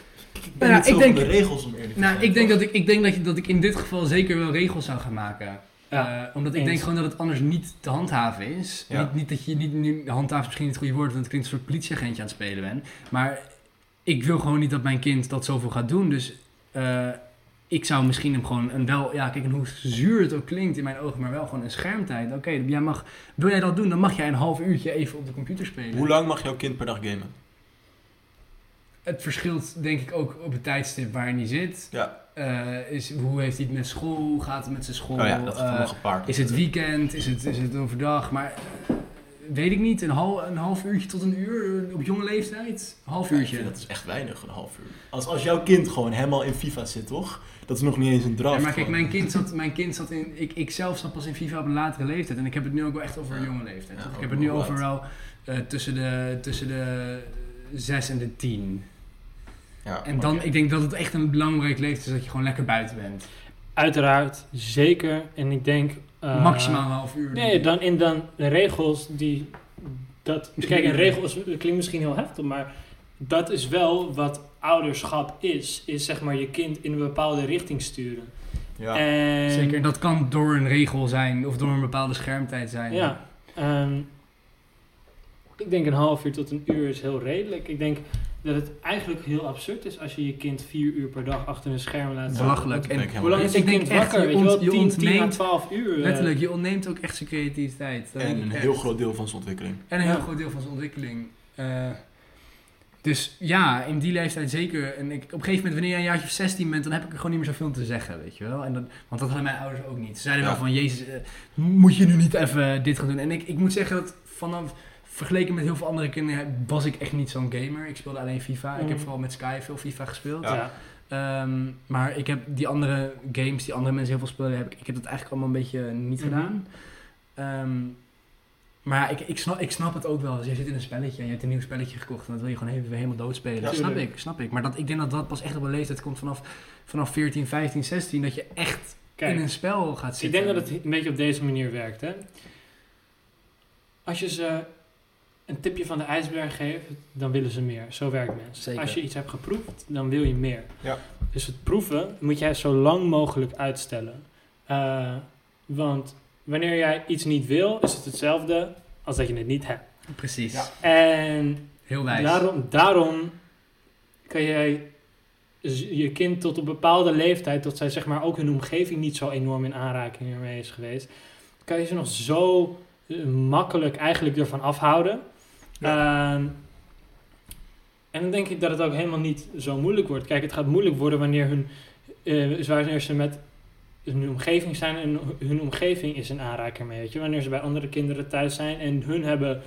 Ik ben Nou niet ik van denk- de regels om eerlijk te Nou, zijn. ik denk, dat ik, ik denk dat, je, dat ik in dit geval zeker wel regels zou gaan maken. Ja, Eh, omdat ik denk gewoon dat het anders niet te handhaven is. Ja. Niet, niet dat je niet nu handhaven is misschien niet het goede woord, want het klinkt een soort politieagentje aan het spelen ben. Maar ik wil gewoon niet dat mijn kind dat zoveel gaat doen. Dus eh, ik zou misschien hem gewoon een wel, ja, kijk, en hoe zuur het ook klinkt in mijn ogen, maar wel gewoon een schermtijd. Oké, jij mag, wil jij dat doen, dan mag jij een half uurtje even op de computer spelen. Hoe lang mag jouw kind per dag gamen? Het verschilt denk ik ook op het tijdstip waarin hij zit. Ja. Eh, is, hoe heeft hij het met school? Hoe gaat het met zijn school? Oh ja, dat gaat Eh, gepaard. is het weekend? Is het, is het overdag? Maar eh, weet ik niet. Een, hal, een half uurtje tot een uur op jonge leeftijd? Een half uurtje. dat is echt weinig, een half uur. Als, als jouw kind gewoon helemaal in FIFA zit, toch? Dat is nog niet eens een draf. Ja, maar kijk, gewoon. mijn kind zat, mijn kind zat in. Ik, ik zelf zat pas in FIFA op een latere leeftijd. En ik heb het nu ook wel echt over een jonge leeftijd. Ik heb het nu nog over wat. wel eh, tussen, de, tussen de 6 en de 10. Ja, En dan, ik denk dat het echt een belangrijk leeftijd is dat je gewoon lekker buiten bent. Uiteraard, zeker. En ik denk... eh, Maximaal een half uur. Nee, dan in dan de regels die... Dat, *laughs* kijk, een regel is, klinkt misschien heel heftig, maar dat is wel wat ouderschap is. Is zeg maar je kind in een bepaalde richting sturen. Ja. En, Zeker, en dat kan door een regel zijn of door een bepaalde schermtijd zijn. Ja. ehm, ik denk een half uur tot een uur is heel redelijk. Ik denk dat het eigenlijk heel absurd is als je je kind vier uur per dag achter een scherm laat zitten. Belachelijk. En Hoe lang is je kind denk echt, wakker? je Weet je wel, ont- je 10, 10 à ontneemt- 12 uur. eh. Letterlijk, je ontneemt ook echt zijn creativiteit. Dat En een heel groot deel van zijn ontwikkeling. En een Ja. heel groot deel van zijn ontwikkeling. Eh, dus ja, in die leeftijd zeker. En ik, op een gegeven moment, wanneer je een jaartje of 16 bent, dan heb ik er gewoon niet meer zoveel te zeggen, weet je wel. En dat, want dat hadden mijn ouders ook niet. Ze zeiden Ja. wel van, jezus, eh, moet je nu niet even dit gaan doen? En ik, ik moet zeggen dat vanaf, vergeleken met heel veel andere kinderen, was ik echt niet zo'n gamer. Ik speelde alleen FIFA. Ik heb Mhm. vooral met Sky veel FIFA gespeeld. Ja. Ehm, maar ik heb die andere games die andere mensen heel veel spelen, heb ik, ik heb dat eigenlijk allemaal een beetje niet Mhm. gedaan. Ehm, maar ja, ik, ik, snap, ik snap het ook wel. Als je zit in een spelletje en je hebt een nieuw spelletje gekocht en dat wil je gewoon even, helemaal doodspelen. Ja, dat snap ik, snap ik. Maar dat, ik denk dat dat pas echt op een leeftijd komt vanaf, vanaf 14, 15, 16, dat je echt Kijk, in een spel gaat ik zitten. denk dat het een beetje op deze manier werkt. Hè? Als je ze een tipje van de ijsberg geeft, dan willen ze meer. Zo werkt mensen. Zeker. Als je iets hebt geproefd, dan wil je meer. Ja. Dus het proeven moet jij zo lang mogelijk uitstellen. Eh, want wanneer jij iets niet wil, is het hetzelfde als dat je het niet hebt. Precies. Ja. En Heel wijs. Daarom, daarom kan jij je kind tot een bepaalde leeftijd, tot zij zeg maar ook hun omgeving niet zo enorm in aanraking ermee is geweest, kan je ze nog zo eh, makkelijk eigenlijk ervan afhouden. Ehm, en dan denk ik dat het ook helemaal niet zo moeilijk wordt. Kijk, het gaat moeilijk worden wanneer hun, eh, wanneer ze met hun omgeving zijn en hun omgeving is in aanraking mee. Weet je? Wanneer ze bij andere kinderen thuis zijn en hun hebben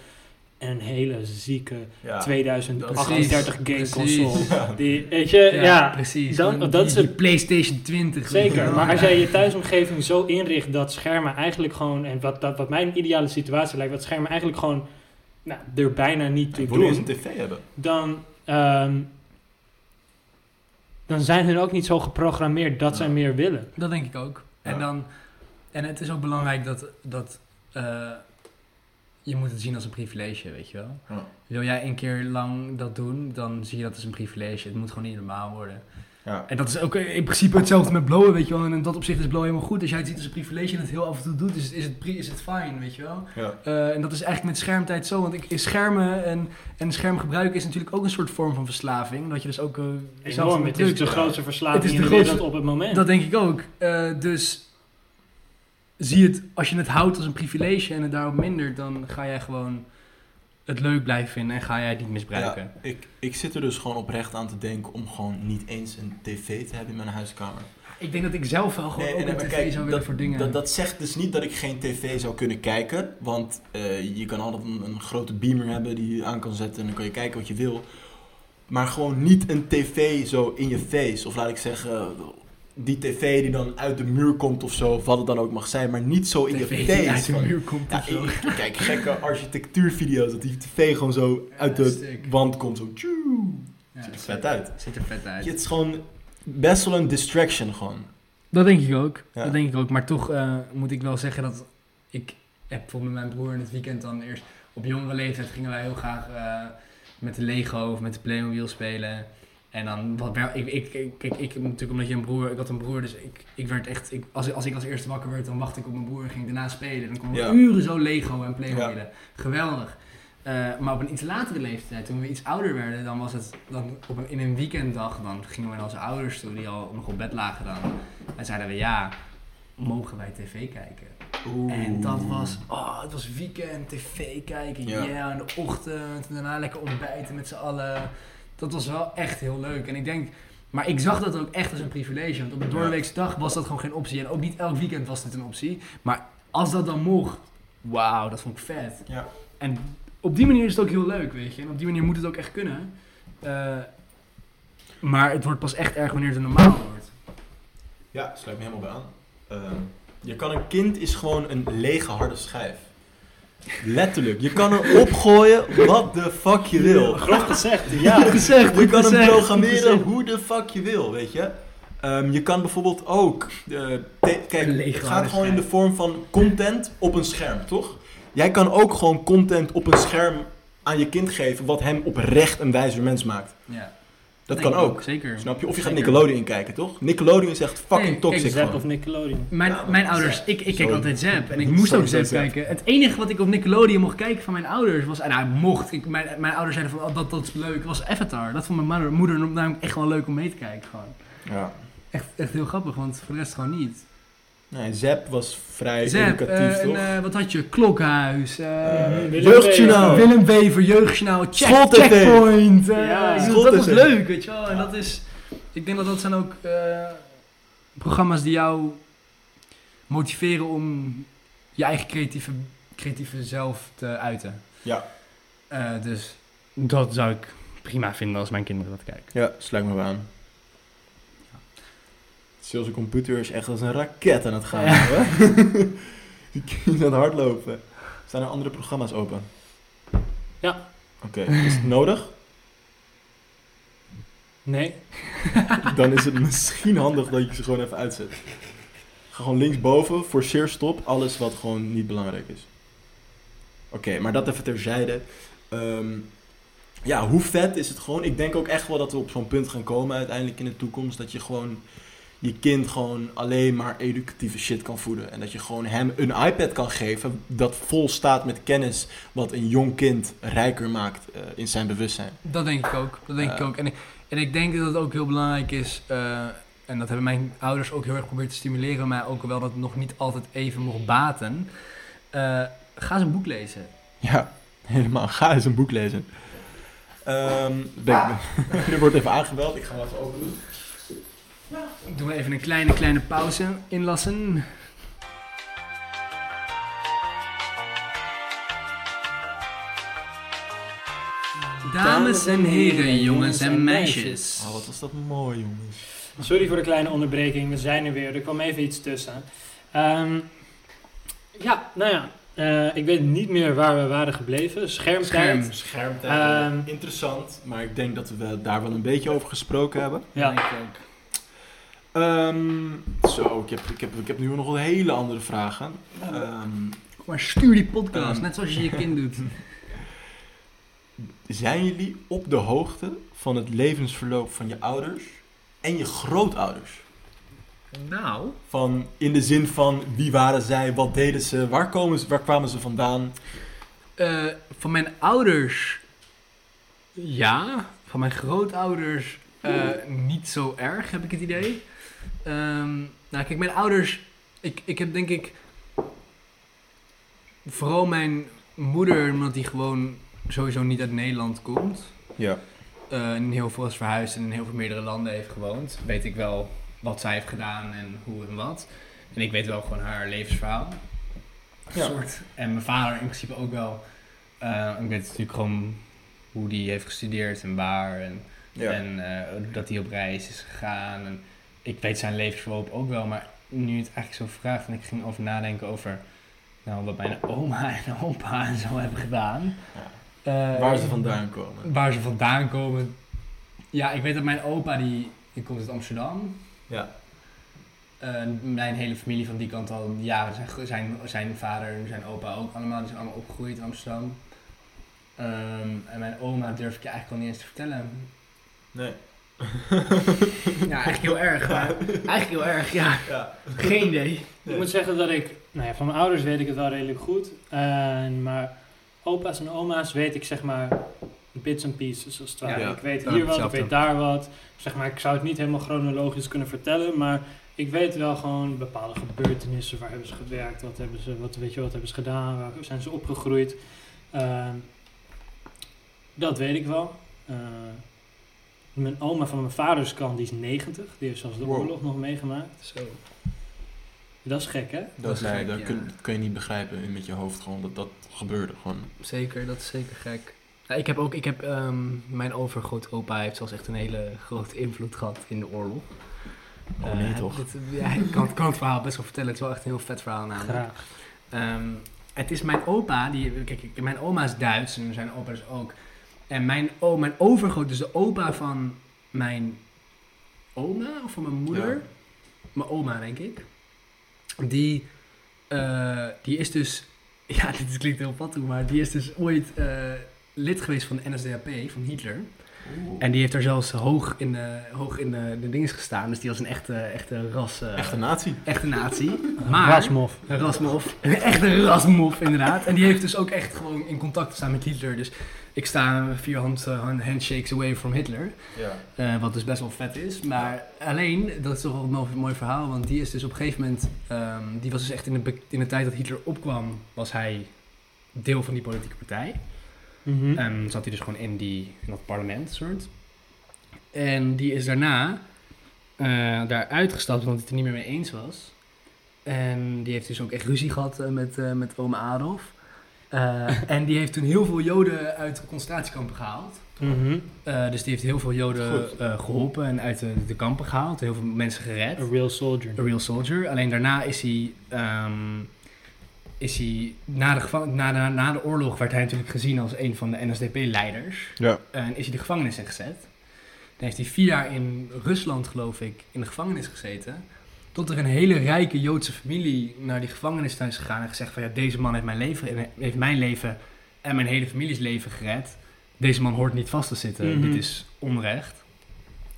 een hele zieke Ja. 2038 game console. Ja. Die, weet je, ja, precies. Dan- Gewoon dat die, is die het- PlayStation 20. zeker. Maar als jij je thuisomgeving zo inricht dat schermen eigenlijk gewoon, en wat, dat, wat mijn ideale situatie lijkt, dat schermen eigenlijk gewoon nou, er bijna niet eens doen, een tv hebben. dan, ehm, dan zijn hun ook niet zo geprogrammeerd dat zij meer willen. Dat denk ik ook. En, dan, en het is ook belangrijk dat, dat eh, je moet het zien als een privilege, weet je wel. Ja. Wil jij een keer lang dat doen, dan zie je dat als een privilege. Het moet gewoon niet normaal worden. Ja. En dat is ook in principe hetzelfde met blowen, weet je wel. En in dat opzicht is blowen helemaal goed. Als jij het ziet als een privilege en het heel af en toe doet, is, is, het, pri- is het fijn, weet je wel. Ja. Eh, en dat is eigenlijk met schermtijd zo. Want ik, schermen en, en schermgebruik is natuurlijk ook een soort vorm van verslaving. Dat je dus ook... eh, zelf Enorm, het is de grootste verslaving Het is in de grootste- op het moment. Dat denk ik ook. Eh, dus zie het, als je het houdt als een privilege en het daarop mindert, dan ga jij gewoon het leuk blijven vinden en ga jij het niet misbruiken. Ik, ik zit er dus gewoon oprecht aan te denken om gewoon niet eens een tv te hebben in mijn huiskamer. Ik denk dat ik zelf wel gewoon Nee, ook een tv kijk, zou willen dat, voor dingen. Dat, dat zegt dus niet dat ik geen tv zou kunnen kijken. Want eh, je kan altijd een, een grote beamer hebben die je aan kan zetten en dan kan je kijken wat je wil. Maar gewoon niet een tv zo in je face. Of laat ik zeggen, die tv die dan uit de muur komt of zo. Of wat het dan ook mag zijn. Maar niet zo in je TV face. uit de muur komt Ja, of zo. ik, ik kijk gekke *laughs* architectuurvideo's. Dat die tv gewoon zo uit de sick. wand komt. Zo, tjoe. Ja, Ziet er vet uit. Ziet er vet uit. Het is gewoon best wel een distraction gewoon. Dat denk ik ook. Ja. Dat denk ik ook. Maar toch eh, moet ik wel zeggen dat ik heb bijvoorbeeld met mijn broer in het weekend dan eerst op jongere leeftijd gingen wij heel graag eh, met de Lego of met de Playmobil spelen. En dan, wat, ik, ik, ik, ik natuurlijk omdat je een broer, ik had een broer, dus ik, ik werd echt, ik, als, als ik als eerste wakker werd, dan wachtte ik op mijn broer en ging daarna spelen. Dan kon ik uren zo Lego en Playmobilen. Geweldig. Eh, maar op een iets latere leeftijd, toen we iets ouder werden, dan was het dan op een, in een weekenddag, dan gingen we naar onze ouders toe, die al nog op bed lagen dan. En zeiden we, ja, mogen wij tv kijken? En dat was, oh, het was weekend, tv kijken, ja, Ja. in de ochtend, en daarna lekker ontbijten met z'n allen. Dat was wel echt heel leuk. En ik denk, maar ik zag dat ook echt als een privilege, want op een doorweekse dag was dat gewoon geen optie. En ook niet elk weekend was dit een optie. Maar als dat dan mocht, wauw, dat vond ik vet. Ja. En op die manier is het ook heel leuk, weet je. En op die manier moet het ook echt kunnen. Eh, maar het wordt pas echt erg wanneer het normaal wordt. Ja, sluit me helemaal bij aan. Ehm, je kan een kind is gewoon een lege harde schijf. Letterlijk. Je kan er opgooien wat de fuck je wil. Grof gezegd, ja. gezegd, Je kan hem programmeren hoe de fuck je wil, weet je. Ehm, je kan bijvoorbeeld ook, eh, kijk, het gaat gewoon in de vorm van content op een scherm, toch? Jij kan ook gewoon content op een scherm aan je kind geven wat hem oprecht een wijzer mens maakt. Ja, Dat kan ook. Zeker. Snap je? Of je gaat Zeker. Nickelodeon kijken, toch? Nickelodeon is echt fucking Nee, kijk, toxic Zap of Nickelodeon. Mijn, Ja, mijn ouders, ik, ik keek altijd Zap en ik moest ook Zap. kijken. Het enige wat ik op Nickelodeon mocht kijken van mijn ouders was, en nou mocht, ik, mijn, mijn ouders zeiden van oh, dat, dat is leuk, was Avatar. Dat vond mijn moeder, moeder namelijk echt wel leuk om mee te kijken gewoon. Ja. Echt, echt heel grappig, want voor de rest gewoon niet. Nee, Zap was vrij Zap, educatief, eh, toch? en, eh, wat had je? Klokhuis, Willem Jeugdjournaal. Wever. Willem Wever, Jeugdjournaal, check. Checkpoint. Ja, ik bedoel, dat was leuk, weet je wel. En dat is, ik denk dat dat zijn ook eh, programma's die jou motiveren om je eigen creatieve, creatieve zelf te uiten. Ja. Eh, dus dat zou ik prima vinden als mijn kinderen dat kijken. Ja, sluit me aan. Zelfs computer is echt als een raket aan het gaan. hoor. *laughs* Die kind aan het hardlopen. Zijn er andere programma's open? Ja. Oké, is het nodig? Nee. *laughs* Dan is het misschien handig dat je ze gewoon even uitzet. Ga gewoon linksboven, forceer stop, alles wat gewoon niet belangrijk is. Oké, maar dat even terzijde. Ehm, ja, hoe vet is het gewoon? Ik denk ook echt wel dat we op zo'n punt gaan komen uiteindelijk in de toekomst. Dat je gewoon je kind gewoon alleen maar educatieve shit kan voeden. En dat je gewoon hem een iPad kan geven dat vol staat met kennis. Wat een jong kind rijker maakt eh, in zijn bewustzijn. Dat denk ik ook. Dat denk ik Ja. ook. En ik, en ik denk dat het ook heel belangrijk is. eh, en dat hebben mijn ouders ook heel erg geprobeerd te stimuleren. Maar ook wel dat het nog niet altijd even mocht baten. Eh, ga eens een boek lezen. Ja, helemaal. Ga eens een boek lezen. Ehm, ben ik- er wordt even aangebeld. Ik ga hem even open doen. Ik doe even een kleine, kleine pauze inlassen. Dames en heren, jongens en meisjes. Oh, wat was dat mooi, jongens. Sorry voor de kleine onderbreking, we zijn er weer. Er kwam even iets tussen. Ehm, ja, nou ja, eh, ik weet niet meer waar we waren gebleven. Schermtijd. Scherm. Schermtijd. Ehm, Interessant, maar ik denk dat we daar wel een beetje over gesproken hebben. Ja. Ik. Ehm, zo, ik heb, ik, heb, ik heb nu nog een hele andere vragen. Ehm, Kom maar stuur die podcast, net zoals je je kind doet. *laughs* zijn jullie op de hoogte van het levensverloop van je ouders en je grootouders? Nou. Van, in de zin van wie waren zij, wat deden ze, waar, komen ze, waar kwamen ze vandaan? Eh, van mijn ouders, ja. Van mijn grootouders, eh, niet zo erg, heb ik het idee. Ehm, nou, kijk, mijn ouders, ik, ik heb denk ik vooral mijn moeder, omdat die gewoon sowieso niet uit Nederland komt. Ja. eh, en heel veel is verhuisd en in heel veel meerdere landen heeft gewoond. Weet ik wel wat zij heeft gedaan en hoe en wat. En ik weet wel gewoon haar levensverhaal. Ja. Soort. En mijn vader in principe ook wel. Eh, ik weet natuurlijk gewoon hoe die heeft gestudeerd en waar. En, en eh, dat hij op reis is gegaan. En ik weet zijn levensverloop ook wel. Maar nu het eigenlijk zo vraagt en ik ging over nadenken over nou, wat mijn oma *laughs* en opa en zo hebben gedaan. Eh, waar ze vandaan komen. Waar ze vandaan komen. Ja, ik weet dat mijn opa, die, die komt uit Amsterdam. Ja. Eh, mijn hele familie van die kant al jaren. Zijn, zijn, zijn vader en zijn opa ook allemaal. Die zijn allemaal opgegroeid in Amsterdam. Ehm, en mijn oma durf ik je eigenlijk al niet eens te vertellen. Nee. *laughs* Ja, eigenlijk heel erg. Maar eigenlijk heel erg, ja. Ja. Geen idee. Ik moet zeggen dat ik, nou ja, van mijn ouders weet ik het wel redelijk goed. En maar opa's en oma's weet ik zeg maar bits and pieces als het ware. Ja, ik weet hier wat, ik weet daar wat. Zeg maar, ik zou het niet helemaal chronologisch kunnen vertellen, maar ik weet wel gewoon bepaalde gebeurtenissen. Waar hebben ze gewerkt? Wat hebben ze, wat, weet je, wat hebben ze gedaan? Waar zijn ze opgegroeid? Ehm, dat weet ik wel. Eh, mijn oma van mijn vaders kant, die is 90. Die heeft zelfs de Wow. oorlog nog meegemaakt. Zo. Dat is gek, hè? Dat, Dat is nee, gek, dat, ja. kun, je niet begrijpen met je hoofd gewoon dat dat gebeurde. Gewoon. Zeker, dat is zeker gek. Ja, ik heb ook, ik heb, ehm, mijn overgrootopa heeft zelfs echt een hele grote invloed gehad in de oorlog. Oh nee Eh, toch? dit- ja, ik kan, kan het verhaal best wel vertellen. Het is wel echt een heel vet verhaal namelijk. Graag. Ehm, het is mijn opa, die, kijk, mijn oma is Duits en zijn opa dus ook. En mijn, o, mijn overgroot, dus de opa van mijn oma of van mijn moeder, Ja. mijn oma denk ik, die, eh, die is dus, *laughs* ja dit klinkt heel pattoe, maar die is dus ooit eh, lid geweest van de NSDAP, van Hitler. En die heeft daar zelfs hoog in de, hoog in de, de dingen gestaan, dus die was een echte, echte ras, eh, Echte nazi. echte natie. *laughs* Maar, Rasmof. een rasmof. Echt een rasmof, inderdaad. En die heeft dus ook echt gewoon in contact gestaan met Hitler. Dus ik sta vier hand, eh, handshakes away from Hitler. Ja. eh, wat dus best wel vet is. Maar alleen, dat is toch wel een mooi, mooi verhaal. Want die is dus op een gegeven moment... ehm, die was dus echt in de, in de tijd dat Hitler opkwam... was hij deel van die politieke partij. Mhm. En zat hij dus gewoon in, die, in dat parlement, soort. En die is daarna eh daar uitgestapt, omdat hij het er niet meer mee eens was. En die heeft dus ook echt ruzie gehad eh, met, eh, met oma Adolf. *laughs* En die heeft toen heel veel Joden uit de concentratiekampen gehaald. Mhm. Dus die heeft heel veel Joden eh, geholpen en uit de, de kampen gehaald. Heel veel mensen gered. A real soldier. A real soldier. Alleen daarna is hij. ehm, is hij na, de na, de, na de oorlog werd hij natuurlijk gezien als een van de NSDP-leiders. Ja. En is hij de gevangenis ingezet. Dan heeft hij vier jaar in Rusland, geloof ik, in de gevangenis gezeten. Tot er een hele rijke Joodse familie naar die gevangenis is gegaan en gezegd van ja, deze man heeft mijn leven, heeft mijn leven en mijn hele families leven gered. Deze man hoort niet vast te zitten. Mhm. Dit is onrecht.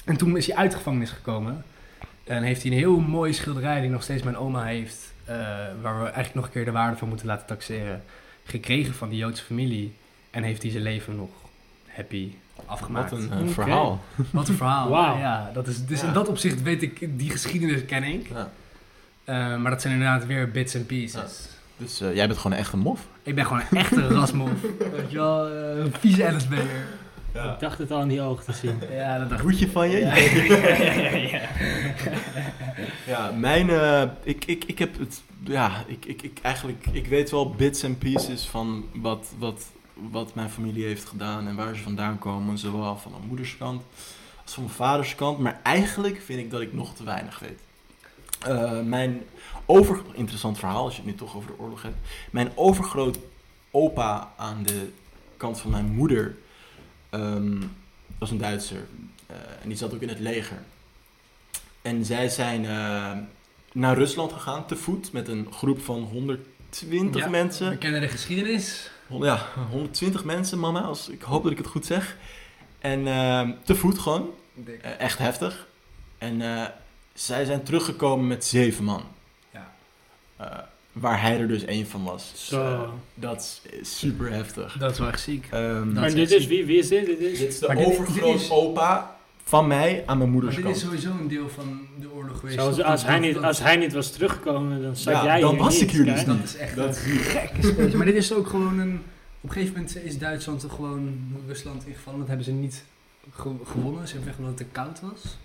En toen is hij uit de gevangenis gekomen. En heeft hij een heel mooie schilderij die nog steeds mijn oma heeft. Eh, waar we eigenlijk nog een keer de waarde van moeten laten taxeren. Gekregen van die Joodse familie. En heeft hij zijn leven nog happy afgemaakt. Wat een eh, verhaal. Wat een verhaal. *laughs* Wauw. Ja, dat is, dus Ja. in dat opzicht weet ik, die geschiedenis ken ik. Ja. Eh, maar dat zijn inderdaad weer bits en pieces. Ja. Dus jij bent gewoon een echte mof. Ik ben gewoon een echte *laughs* rasmof. Weet je wel, een vieze LSB'er. Ik dacht het al in die ogen te zien. Ja, dat dacht ik. Hoedje van je? Ja, *laughs* ja, ja, ja, mijn, eh, ik, ik, ik heb het, ja, ik, ik, ik eigenlijk, ik weet wel bits en pieces van wat, wat, wat mijn familie heeft gedaan en waar ze vandaan komen, zowel van mijn moederskant als van mijn vaderskant. Maar eigenlijk vind ik dat ik nog te weinig weet. Eh, mijn over, interessant verhaal als je het nu toch over de oorlog hebt. Mijn overgroot opa aan de kant van mijn moeder ehm, was een Duitser eh, en die zat ook in het leger. En zij zijn eh, naar Rusland gegaan te voet met een groep van 120 Ja, We mensen. kennen de geschiedenis. Ja, 120 mensen, mama. Als, ik hoop dat ik het goed zeg. En eh, te voet gewoon. Eh, echt heftig. En eh, zij zijn teruggekomen met zeven man. Ja. Eh, waar hij er dus één van was. Zo. dat is super heftig. Dat is wel echt ziek. Ehm, Dat Maar dit is, wie, wie is dit? Dit is... dit is de Maar dit- dit is- van mij aan mijn Maar moeders dit is kant. sowieso een deel van de oorlog geweest. Zoals, als, Dat- hij dat- niet, dat- als hij niet was teruggekomen, dan zat Ja, jij dan hier was niet, ik hier dus kijk. niet. Dat is echt Dat een is space. Maar dit is ook gewoon een... Op een gegeven moment is Duitsland toch gewoon Rusland ingevallen. Dat hebben ze niet ge- gewonnen. Ze hebben weg omdat het te koud was.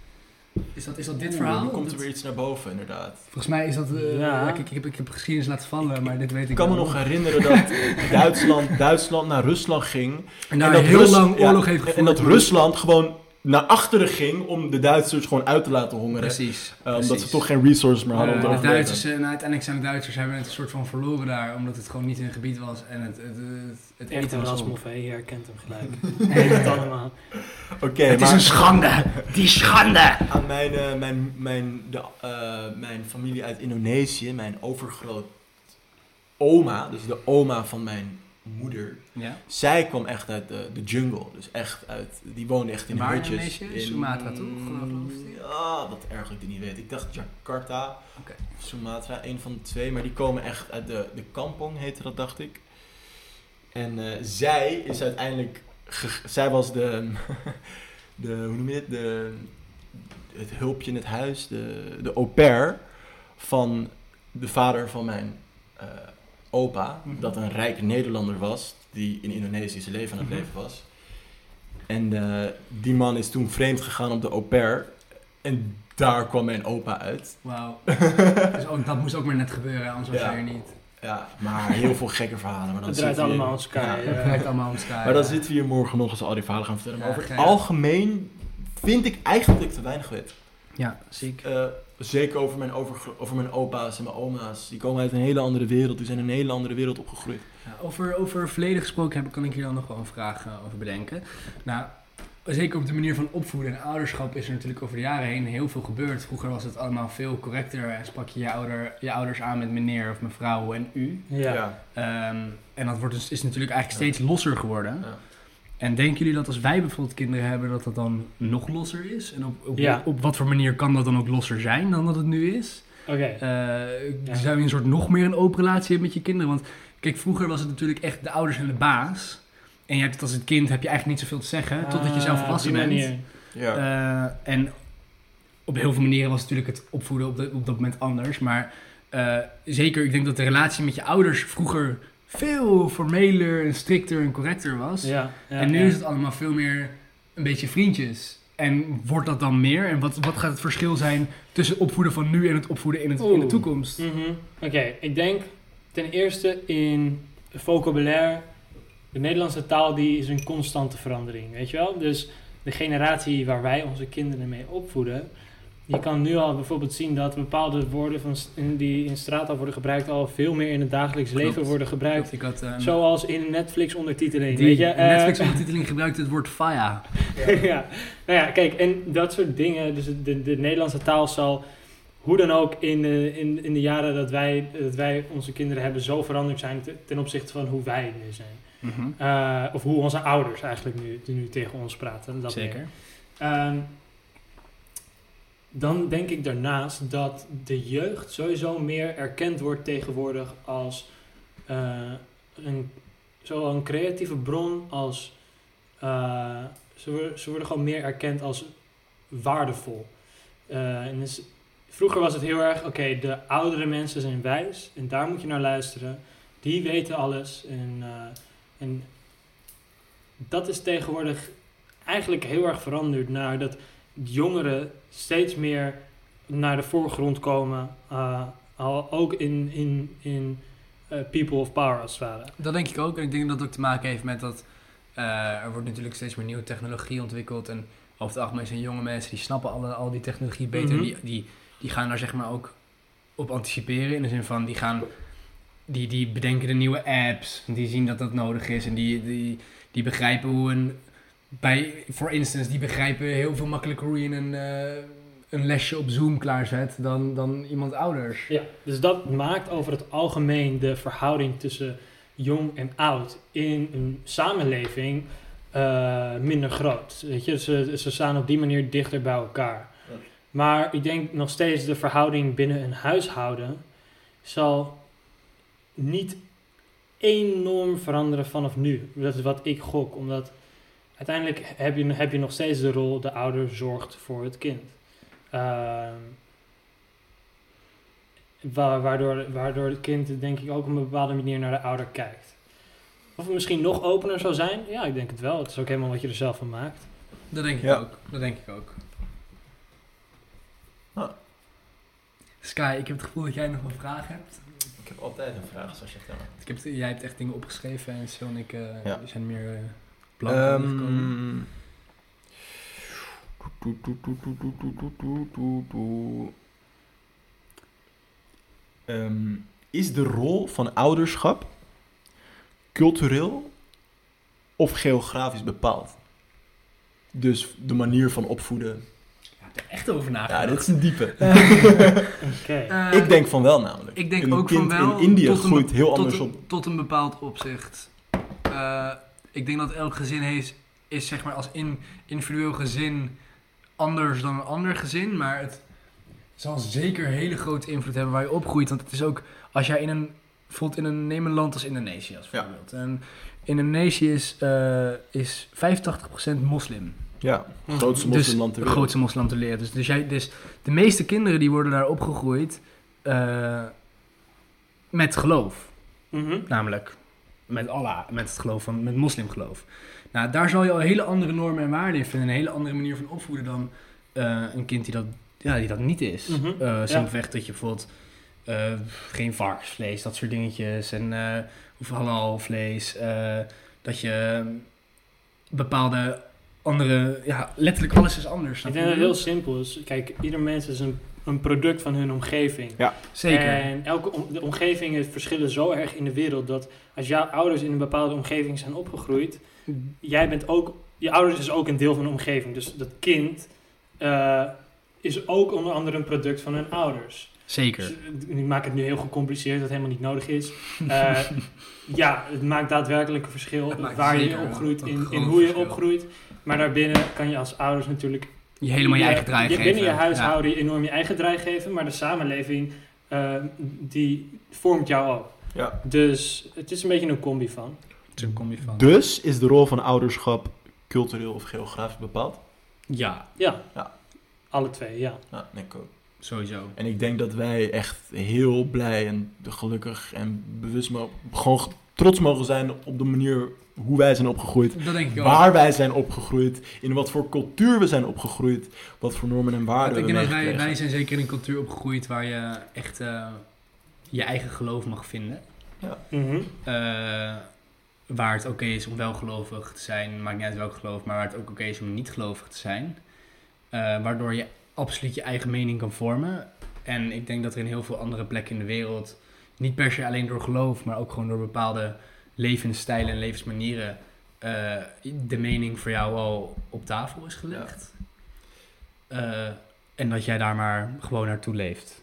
Is dat, is dat dit Oeh, verhaal? Nu komt er Dat- weer iets naar boven, inderdaad. Volgens mij is dat... eh, Ja. ja, kijk, ik, heb, ik heb geschiedenis laten vallen, maar dit weet ik Ik kan me nog herinneren dat *laughs* Duitsland, Duitsland naar Rusland ging. En daar dat heel Rus- lang ja, oorlog heeft gevoerd. En dat Rusland gewoon naar achteren ging om de Duitsers gewoon uit te laten hongeren. Precies. Eh, omdat ze toch geen resources meer hadden om te Eh, de overleven. Duitsers, en uiteindelijk zijn de Duitsers hebben het een soort van verloren daar, omdat het gewoon niet in hun gebied was en het, het, het, het eten was je herkent hem gelijk. *laughs* Hij heeft het allemaal. Oké, Het is een schande! Die schande! aan mijn, eh, mijn, mijn, de, eh, mijn familie uit Indonesië, mijn overgroot oma, dus de oma van mijn moeder, Ja. zij kwam echt uit de, de jungle. Dus echt uit, die woonde echt in in hutjes. Indonesië? Sumatra, toch? Geloof ik. Ja, dat erg dat ik die niet weet. Ik dacht Jakarta, Sumatra, een van de twee. Maar die komen echt uit de, de kampong, heette dat, dacht ik. En eh, zij is uiteindelijk, ge- zij was de, *laughs* de, hoe noem je het, de, het hulpje in het huis, de, de au pair van de vader van mijn eh, opa, Mhm. dat een rijke Nederlander was, die in Indonesië zijn leven aan het Mhm. leven was. En eh, die man is toen vreemd gegaan op de au pair. En daar kwam mijn opa uit. Wauw. *laughs* dus ook, dat moest ook maar net gebeuren, anders was Ja. je er niet. Ja, maar heel veel gekke verhalen. Maar dan Het draait allemaal om Sky. Ja. Ja. Het werkt allemaal om Sky. Maar dan zitten we hier morgen nog eens al die verhalen gaan vertellen. Maar Ja, over het algemeen vind ik eigenlijk te weinig weet. Ja, ziek. Eh, zeker over mijn, overgro- over mijn opa's en mijn oma's. Die komen uit een hele andere wereld. Die zijn in een hele andere wereld opgegroeid. Ja, over, over verleden gesproken heb, kan ik hier dan nog wel een vraag eh, over bedenken. Nou, zeker op de manier van opvoeden en ouderschap is er natuurlijk over de jaren heen heel veel gebeurd. Vroeger was het allemaal veel correcter en sprak je je, ouder, je ouders aan met meneer of mevrouw en u. Ja. Ehm, en dat wordt dus, is natuurlijk eigenlijk steeds losser geworden. Ja. En denken jullie dat als wij bijvoorbeeld kinderen hebben, dat dat dan nog losser is? En op, op, Ja. op wat voor manier kan dat dan ook losser zijn dan dat het nu is? Oké. Eh Zou je een soort nog meer een open relatie hebben met je kinderen? Want kijk, vroeger was het natuurlijk echt de ouders en de baas. En je hebt het als het kind heb je eigenlijk niet zoveel te zeggen, totdat je zelf Ah, volwassen bent. Ja. Eh, en op heel veel manieren was natuurlijk het opvoeden op, de- op dat moment anders. Maar eh, zeker, ik denk dat de relatie met je ouders vroeger veel formeler en strikter en correcter was. Ja, ja, en nu ja. is het allemaal veel meer een beetje vriendjes. En wordt dat dan meer? En wat, wat gaat het verschil zijn tussen het opvoeden van nu en het opvoeden in, het, in de toekomst? Mhm. Oké, ik denk ten eerste in vocabulaire, de Nederlandse taal, die is een constante verandering, weet je wel? Dus de generatie waar wij onze kinderen mee opvoeden, je kan nu al bijvoorbeeld zien dat bepaalde woorden van, in, die in straattaal worden gebruikt al veel meer in het dagelijks Klopt. leven worden gebruikt. Ik had, eh, Zoals in Netflix ondertiteling, die weet je? Eh, Netflix ondertiteling *laughs* gebruikt het woord faya. ja. Nou ja, kijk, en dat soort dingen. Dus de, de Nederlandse taal zal hoe dan ook in de, in, in de jaren dat wij, dat wij onze kinderen hebben zo veranderd zijn te- ten opzichte van hoe wij nu zijn. Eh, of hoe onze ouders eigenlijk nu, nu tegen ons praten. Dat Zeker. Dan denk ik daarnaast dat de jeugd sowieso meer erkend wordt tegenwoordig als eh, een, zowel een creatieve bron als eh, ze, worden, ze worden gewoon meer erkend als waardevol. Eh, en dus, vroeger was het heel erg, oké, de oudere mensen zijn wijs en daar moet je naar luisteren. Die weten alles en, en dat is tegenwoordig eigenlijk heel erg veranderd naar dat jongeren steeds meer naar de voorgrond komen. al ook in, in, in eh, people of power als het ware. Dat denk ik ook. En ik denk dat het ook te maken heeft met dat eh, er wordt natuurlijk steeds meer nieuwe technologie ontwikkeld. En over het algemeen zijn jonge mensen die snappen alle, al die technologie beter. Mhm. die, die, die gaan daar zeg maar ook op anticiperen. In de zin van die gaan. Die, die bedenken de nieuwe apps. Die zien dat dat nodig is. En die, die, die begrijpen hoe een. Bij, voor instance, die begrijpen heel veel makkelijker hoe je een, eh, een lesje op Zoom klaarzet dan, dan iemand ouders. Ja, dus dat maakt over het algemeen de verhouding tussen jong en oud in een samenleving eh, minder groot. Weet je, ze, ze staan op die manier dichter bij elkaar. Ja. Maar ik denk nog steeds de verhouding binnen een huishouden zal niet enorm veranderen vanaf nu. Dat is wat ik gok, omdat uiteindelijk heb je, heb je nog steeds de rol de ouder zorgt voor het kind. Ehm, Wa- waardoor, waardoor het kind denk ik ook op een bepaalde manier naar de ouder kijkt. Of het misschien nog opener zou zijn? Ja, ik denk het wel. Het is ook helemaal wat je er zelf van maakt. Dat denk ik Ja. ook. Dat denk ik ook. Ah. Sky, ik heb het gevoel dat jij nog een vraag hebt. Ik heb altijd een vraag, zoals je stelt. Ik heb, jij hebt echt dingen opgeschreven en Sil en ik eh, Ja. zijn meer uh, gekomen. Ehm, is de rol van ouderschap cultureel of geografisch bepaald? Dus de manier van opvoeden. Ik heb er echt over Ja, nagedacht. dit is een diepe. *laughs* Oké. Eh, ik denk van wel namelijk. ik denk een ook kind van wel. in India tot een- groeit heel tot anders een, op. Tot een bepaald opzicht. Eh, ik denk dat elk gezin heeft, is zeg maar als in, individueel gezin anders dan een ander gezin. Maar het zal zeker hele grote invloed hebben waar je opgroeit. Want het is ook, als jij in een, bijvoorbeeld in een, neem een land als Indonesië als Ja. voorbeeld. En Indonesië is, eh, is 85% moslim. Ja, grootste Dus moslimland ter de wereld. grootste moslim te leren. Dus, dus, jij, dus de meeste kinderen die worden daar opgegroeid eh, met geloof. Mhm. Namelijk met Allah, met het geloof van, met moslimgeloof. Nou, daar zal je al hele andere normen en waarden in vinden. Een hele andere manier van opvoeden dan eh, een kind die dat, ja, die dat niet is. Mhm. Eh, simpelweg dat je bijvoorbeeld eh, geen varkensvlees, dat soort dingetjes. En eh of halal vlees. eh, dat je bepaalde andere, ja, letterlijk alles is anders. Ik denk dat het heel simpel is. Kijk, ieder mens is een, een product van hun omgeving. bedoel? Zeker. En elke om- de omgevingen verschillen zo erg in de wereld dat als jouw ouders in een bepaalde omgeving zijn opgegroeid, jij bent ook, je ouders is ook een deel van de omgeving. Dus dat kind eh, is ook onder andere een product van hun ouders. Zeker. Dus, eh, ik maak het nu heel gecompliceerd, dat helemaal niet nodig is. *laughs* Eh, ja, het maakt daadwerkelijk een verschil waar je opgroeit, een in, in hoe je opgroeit. Maar daarbinnen kan je als ouders natuurlijk Je helemaal je eigen draai je, geven. Binnen je Ja. huishouden enorm je eigen draai geven, maar de samenleving eh, die vormt jou ook. Ja. Dus het is een beetje een combi van. Toen kom je van. Dus is de rol van ouderschap cultureel of geografisch bepaald? Ja, Ja. Ja. Alle twee, ja. Ja, denk ik ook. sowieso. En ik denk dat wij echt heel blij en gelukkig en bewust mogen, gewoon trots mogen zijn op de manier hoe wij zijn opgegroeid. Dat denk ik ook. Waar wij zijn opgegroeid, in wat voor cultuur we zijn opgegroeid, wat voor normen en waarden ik we denk dat wij, wij zijn zeker in een cultuur opgegroeid waar je echt eh, je eigen geloof mag vinden. Mhm. Eh, waar het oké is om wel gelovig te zijn, maakt niet uit welk geloof, maar waar het ook oké is om niet gelovig te zijn. Eh, waardoor je absoluut je eigen mening kan vormen. En ik denk dat er in heel veel andere plekken in de wereld, niet per se alleen door geloof, maar ook gewoon door bepaalde levensstijlen en levensmanieren, eh, de mening voor jou al op tafel is gelegd. Eh, en dat jij daar maar gewoon naartoe leeft.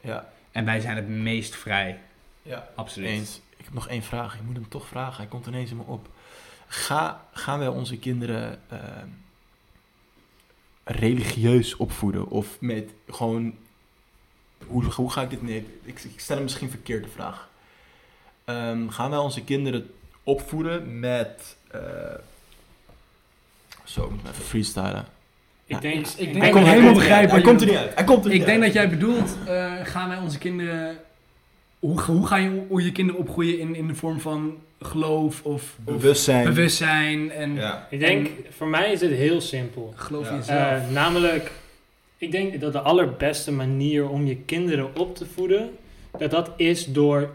Ja, En wij zijn het meest vrij, ja. absoluut. Eens. Ik heb nog één vraag. Ik moet hem toch vragen. Hij komt ineens in me op. Ga, gaan wij onze kinderen eh, religieus opvoeden? Of met gewoon... Hoe, hoe ga ik dit... Nee, ik, ik stel hem misschien verkeerd de vraag. Ehm, gaan wij onze kinderen opvoeden met... eh, zo, ik moet even freestylen. Ik denk, ik- ik denk denk ik je- helemaal begrijp Hij komt er niet uit. Hij komt er niet Ik denk dat jij bedoelt, eh, gaan wij onze kinderen... Hoe, hoe ga je hoe je kinderen opgroeien in, in de vorm van geloof of, of Bewustzijn. bewustzijn en Ja. Ik denk, voor mij is het heel simpel. geloof in jezelf? Eh, namelijk, ik denk dat de allerbeste manier om je kinderen op te voeden, dat dat is door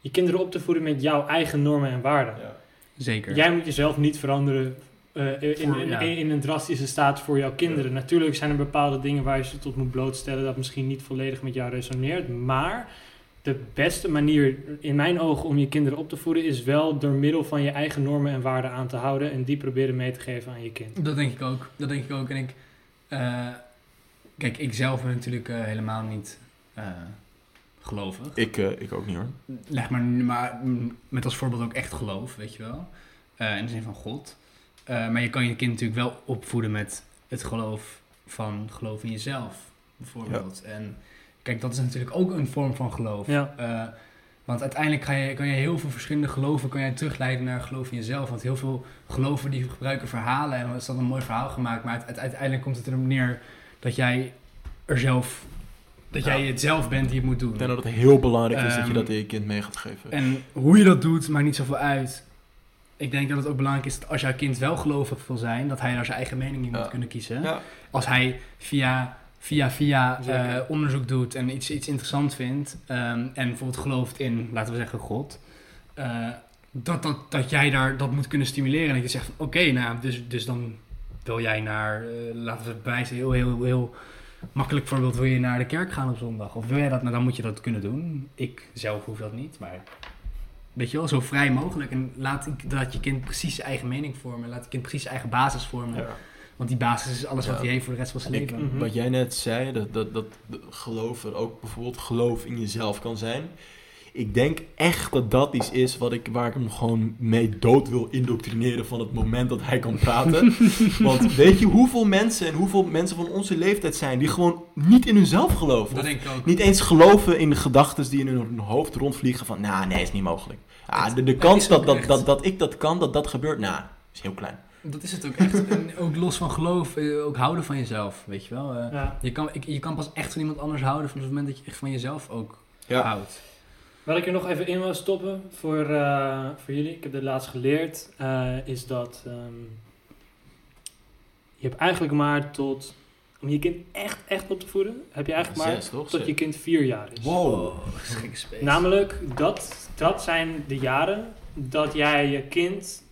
je kinderen op te voeden met jouw eigen normen en waarden. Ja. Zeker. Jij moet jezelf niet veranderen eh, in, Voor- in, ja. in een drastische staat voor jouw kinderen. Natuurlijk zijn er bepaalde dingen waar je ze tot moet blootstellen dat misschien niet volledig met jou resoneert. Maar de beste manier in mijn ogen om je kinderen op te voeden is wel door middel van je eigen normen en waarden aan te houden en die proberen mee te geven aan je kind. Dat denk ik ook. Dat denk ik ook. En ik... eh, kijk, ik zelf ben natuurlijk eh, helemaal niet eh, gelovig. Ik, eh, ik ook niet hoor. Leg maar, maar met als voorbeeld ook echt geloof, weet je wel. Eh, in de zin van God. Eh, maar je kan je kind natuurlijk wel opvoeden met het geloof van geloof in jezelf, bijvoorbeeld. En kijk, dat is natuurlijk ook een vorm van geloof. Ja. Eh, want uiteindelijk kan je, kan je heel veel verschillende geloven kan je terugleiden naar geloof in jezelf. Want heel veel geloven die gebruiken verhalen en is dan een mooi verhaal gemaakt. Maar het- uiteindelijk komt het erop neer dat jij er zelf, dat Ja. jij het zelf bent die het moet doen. Ik denk dat het heel belangrijk is dat je Ehm, dat aan je kind mee gaat geven. En hoe je dat doet, maakt niet zoveel uit. Ik denk dat het ook belangrijk is dat als jouw kind wel gelovig wil zijn, dat hij daar zijn eigen mening in moet kunnen kiezen. Als hij via, via, via eh, onderzoek doet en iets, iets interessant vindt ehm, en bijvoorbeeld gelooft in, laten we zeggen, God, eh, dat, dat, dat jij daar dat moet kunnen stimuleren. En dat je zegt, van, oké, nou, dus, dus dan wil jij naar, eh, laten we bewijzen, heel, heel, heel makkelijk voorbeeld, wil je naar de kerk gaan op zondag? Of wil jij dat, nou dan moet je dat kunnen doen. Ik zelf hoef dat niet, maar weet je wel, zo vrij mogelijk. En laat, laat je kind precies zijn eigen mening vormen. Laat je kind precies zijn eigen basis vormen. Ja. Want die basis is alles wat hij heeft voor de rest van zijn Ik- leven. Mhm. Wat jij net zei, dat, dat, dat, dat geloof er ook bijvoorbeeld geloof in jezelf kan zijn. Ik denk echt dat dat iets is wat ik, waar ik hem gewoon mee dood wil indoctrineren van het moment dat hij kan praten. *laughs* Want weet je hoeveel mensen en hoeveel mensen van onze leeftijd zijn die gewoon niet in hunzelf geloven? Dat denk ik ook. niet eens geloven in de gedachten die in hun hoofd rondvliegen van, nou nee, is niet mogelijk. Ah, Het- de, de het *laughs* kans dat, dat, dat, dat ik dat kan, dat dat gebeurt, nou, is heel klein. Dat is het ook echt. En ook los van geloof, eh, ook houden van jezelf, weet je wel. Eh, Ja. je, kan, ik, je kan pas echt van iemand anders houden vanaf het moment dat je echt van jezelf ook Ja. houdt. Wat ik er nog even in wil stoppen voor, eh, voor jullie, ik heb dit laatst geleerd, eh, is dat ehm, je hebt eigenlijk maar tot, om je kind echt, echt op te voeden, heb je eigenlijk maar Zes, tot je kind vier jaar is. Wow. gekke space. Namelijk, dat, dat zijn de jaren dat jij je kind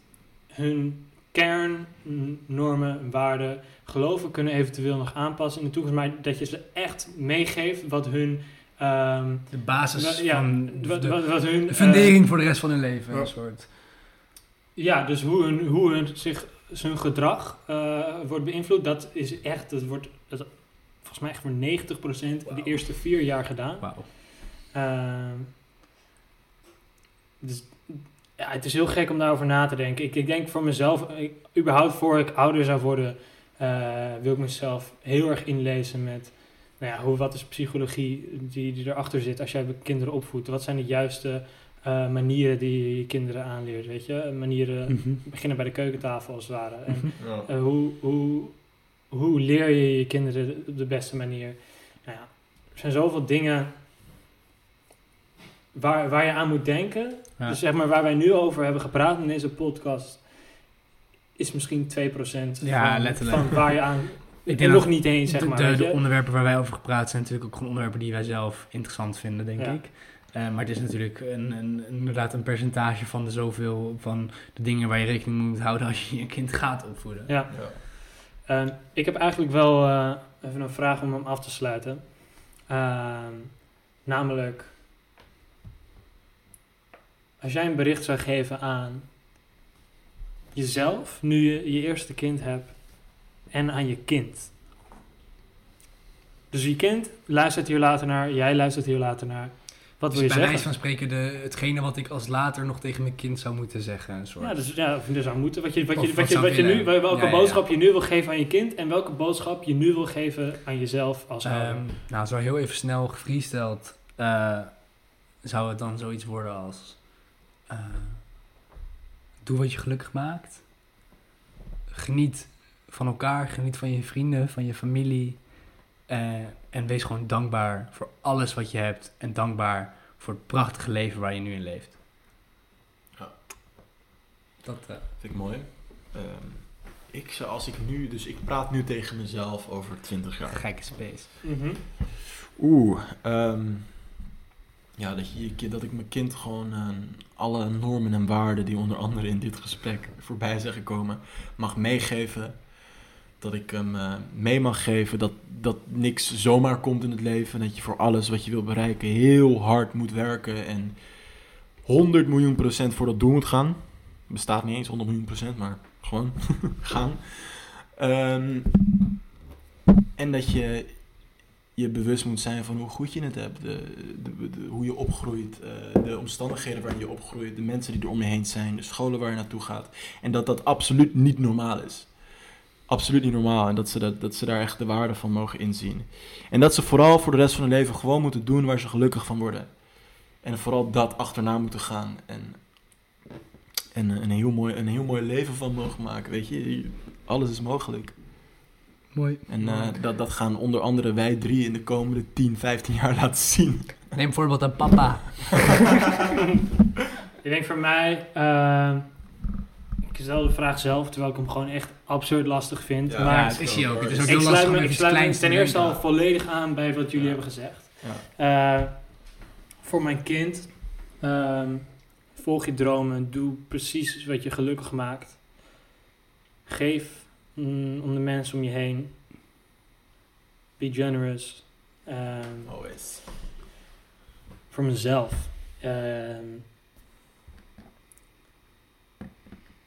hun kernnormen, waarden, geloven kunnen eventueel nog aanpassen in de toekomst, maar dat je ze echt meegeeft wat hun, ehm, de basis ja, van wat, de, wat, wat hun de fundering voor de rest van hun leven. ja. Een soort. Ja, dus hoe hun, hoe hun, zich, hun gedrag eh, wordt beïnvloed, dat is echt, dat wordt dat, volgens mij echt voor 90% de Wauw. eerste vier jaar gedaan. Wauw. Ehm, dus ja, het is heel gek om daarover na te denken. Ik, ik denk voor mezelf, ik, überhaupt voor ik ouder zou worden, eh, wil ik mezelf heel erg inlezen met, nou ja, hoe, wat is psychologie die, die erachter zit als jij kinderen opvoedt? Wat zijn de juiste eh, manieren die je je kinderen aanleert, weet je? Manieren, Mhm. beginnen bij de keukentafel als het ware. En, Mhm. Eh, hoe, hoe, hoe leer je je kinderen op de beste manier? Nou ja, er zijn zoveel dingen waar, waar je aan moet denken. Ja. Dus zeg maar waar wij nu over hebben gepraat in deze podcast, is misschien 2% Ja, van, letterlijk. van waar je aan... *laughs* Ik en denk nog niet eens, zeg de, maar. de, de onderwerpen waar wij over gepraat zijn natuurlijk ook gewoon onderwerpen die wij zelf interessant vinden, denk Ja. ik. Eh, maar het is natuurlijk een, een, inderdaad een percentage van de zoveel van de dingen waar je rekening mee moet houden als je je kind gaat opvoeden. Ja. Ja. Ehm, ik heb eigenlijk wel eh, even een vraag om hem af te sluiten. Ehm, namelijk, als jij een bericht zou geven aan jezelf, nu je je eerste kind hebt, en aan je kind. Dus je kind luistert hier later naar, jij luistert hier later naar. Wat Dus wil je bij wijze van spreken de, hetgene wat ik als later nog tegen mijn kind zou moeten zeggen. Een soort. Ja, dus, ja, of dus zou moeten. Wat je, wat je, wat wat je, zou wat je nu, welke Ja, ja, ja. boodschap je nu wil geven aan je kind en welke boodschap je nu wil geven aan jezelf als ouder. Ehm, nou, zo heel even snel gefreesteld eh, zou het dan zoiets worden als... eh, doe wat je gelukkig maakt. Geniet van elkaar, geniet van je vrienden, van je familie. eh, en wees gewoon dankbaar voor alles wat je hebt. En dankbaar voor het prachtige leven waar je nu in leeft. Ja. Dat, eh, Vind ik mooi. Ehm, ik zou, als ik nu, dus ik praat nu tegen mezelf over 20 jaar. gekke space. Mhm. Oeh, ehm, ja, dat, je, dat ik mijn kind gewoon eh, alle normen en waarden die onder andere in dit gesprek voorbij zijn gekomen, mag meegeven. Dat ik hem eh, mee mag geven dat, dat niks zomaar komt in het leven. Dat je voor alles wat je wil bereiken heel hard moet werken en 100 miljoen procent voor dat doel moet gaan. Bestaat niet eens 100 miljoen procent, maar gewoon *laughs* gaan. Ehm, en dat je je bewust moet zijn van hoe goed je het hebt. De, de- hoe je opgroeit. eh, de omstandigheden waarin je opgroeit. De mensen die er om je heen zijn. De scholen waar je naartoe gaat. En dat dat absoluut niet normaal is. Absoluut niet normaal. En dat ze, dat, dat ze daar echt de waarde van mogen inzien. En dat ze vooral voor de rest van hun leven gewoon moeten doen waar ze gelukkig van worden. En vooral dat achterna moeten gaan. En, en een, heel mooi, een heel mooi leven van mogen maken. Weet je, alles is mogelijk. Mooi. En eh, dat, dat gaan onder andere wij drie in de komende 10, 15 jaar *laughs* laten zien. Neem voorbeeld aan papa. *laughs* Ik denk voor mij, ehm, ik stel de vraag zelf, terwijl ik hem gewoon echt absurd lastig vind. Ja, maar ja, het is hij ook. Het is ook ik heel lastig me, ik sluit me ten eerste al volledig aan bij wat jullie Ja. hebben gezegd. Ja. Eh, voor mijn kind, ehm, volg je dromen, doe precies wat je gelukkig maakt. Geef mm, om de mensen om je heen. Be generous. Ehm, Always. voor mezelf. Ehm,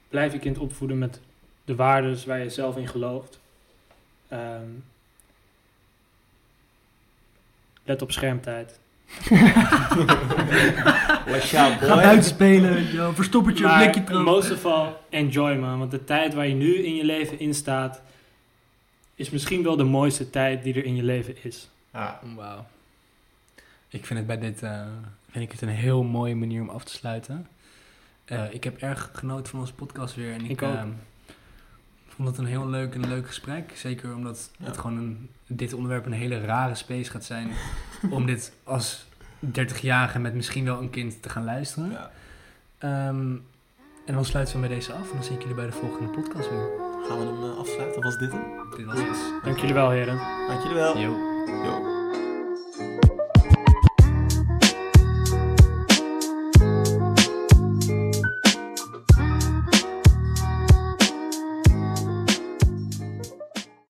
blijf je kind opvoeden met de waarden waar je zelf in gelooft. Ehm, let op schermtijd. *laughs* Ga buiten spelen, yo, verstoppertje, Maar blikje terug. most of all, enjoy man. Want de tijd waar je nu in je leven in staat, is misschien wel de mooiste tijd die er in je leven is. Ja. Wauw. Ik vind het bij dit eh, vind ik het een heel mooie manier om af te sluiten. Eh, ik heb erg genoten van onze podcast weer. En ik, Ik ook. eh, vond het een heel leuk en leuk gesprek. Zeker omdat Ja. het gewoon een, dit onderwerp een hele rare space gaat zijn. *laughs* om dit als 30-jarige met misschien wel een kind te gaan luisteren. Ja. Ehm, en dan sluiten we bij deze af. En dan zie ik jullie bij de volgende podcast weer. Gaan we hem eh, afsluiten? Was dit hem? Dit was het. Dank jullie wel heren. Dank jullie wel. Yo. Yo.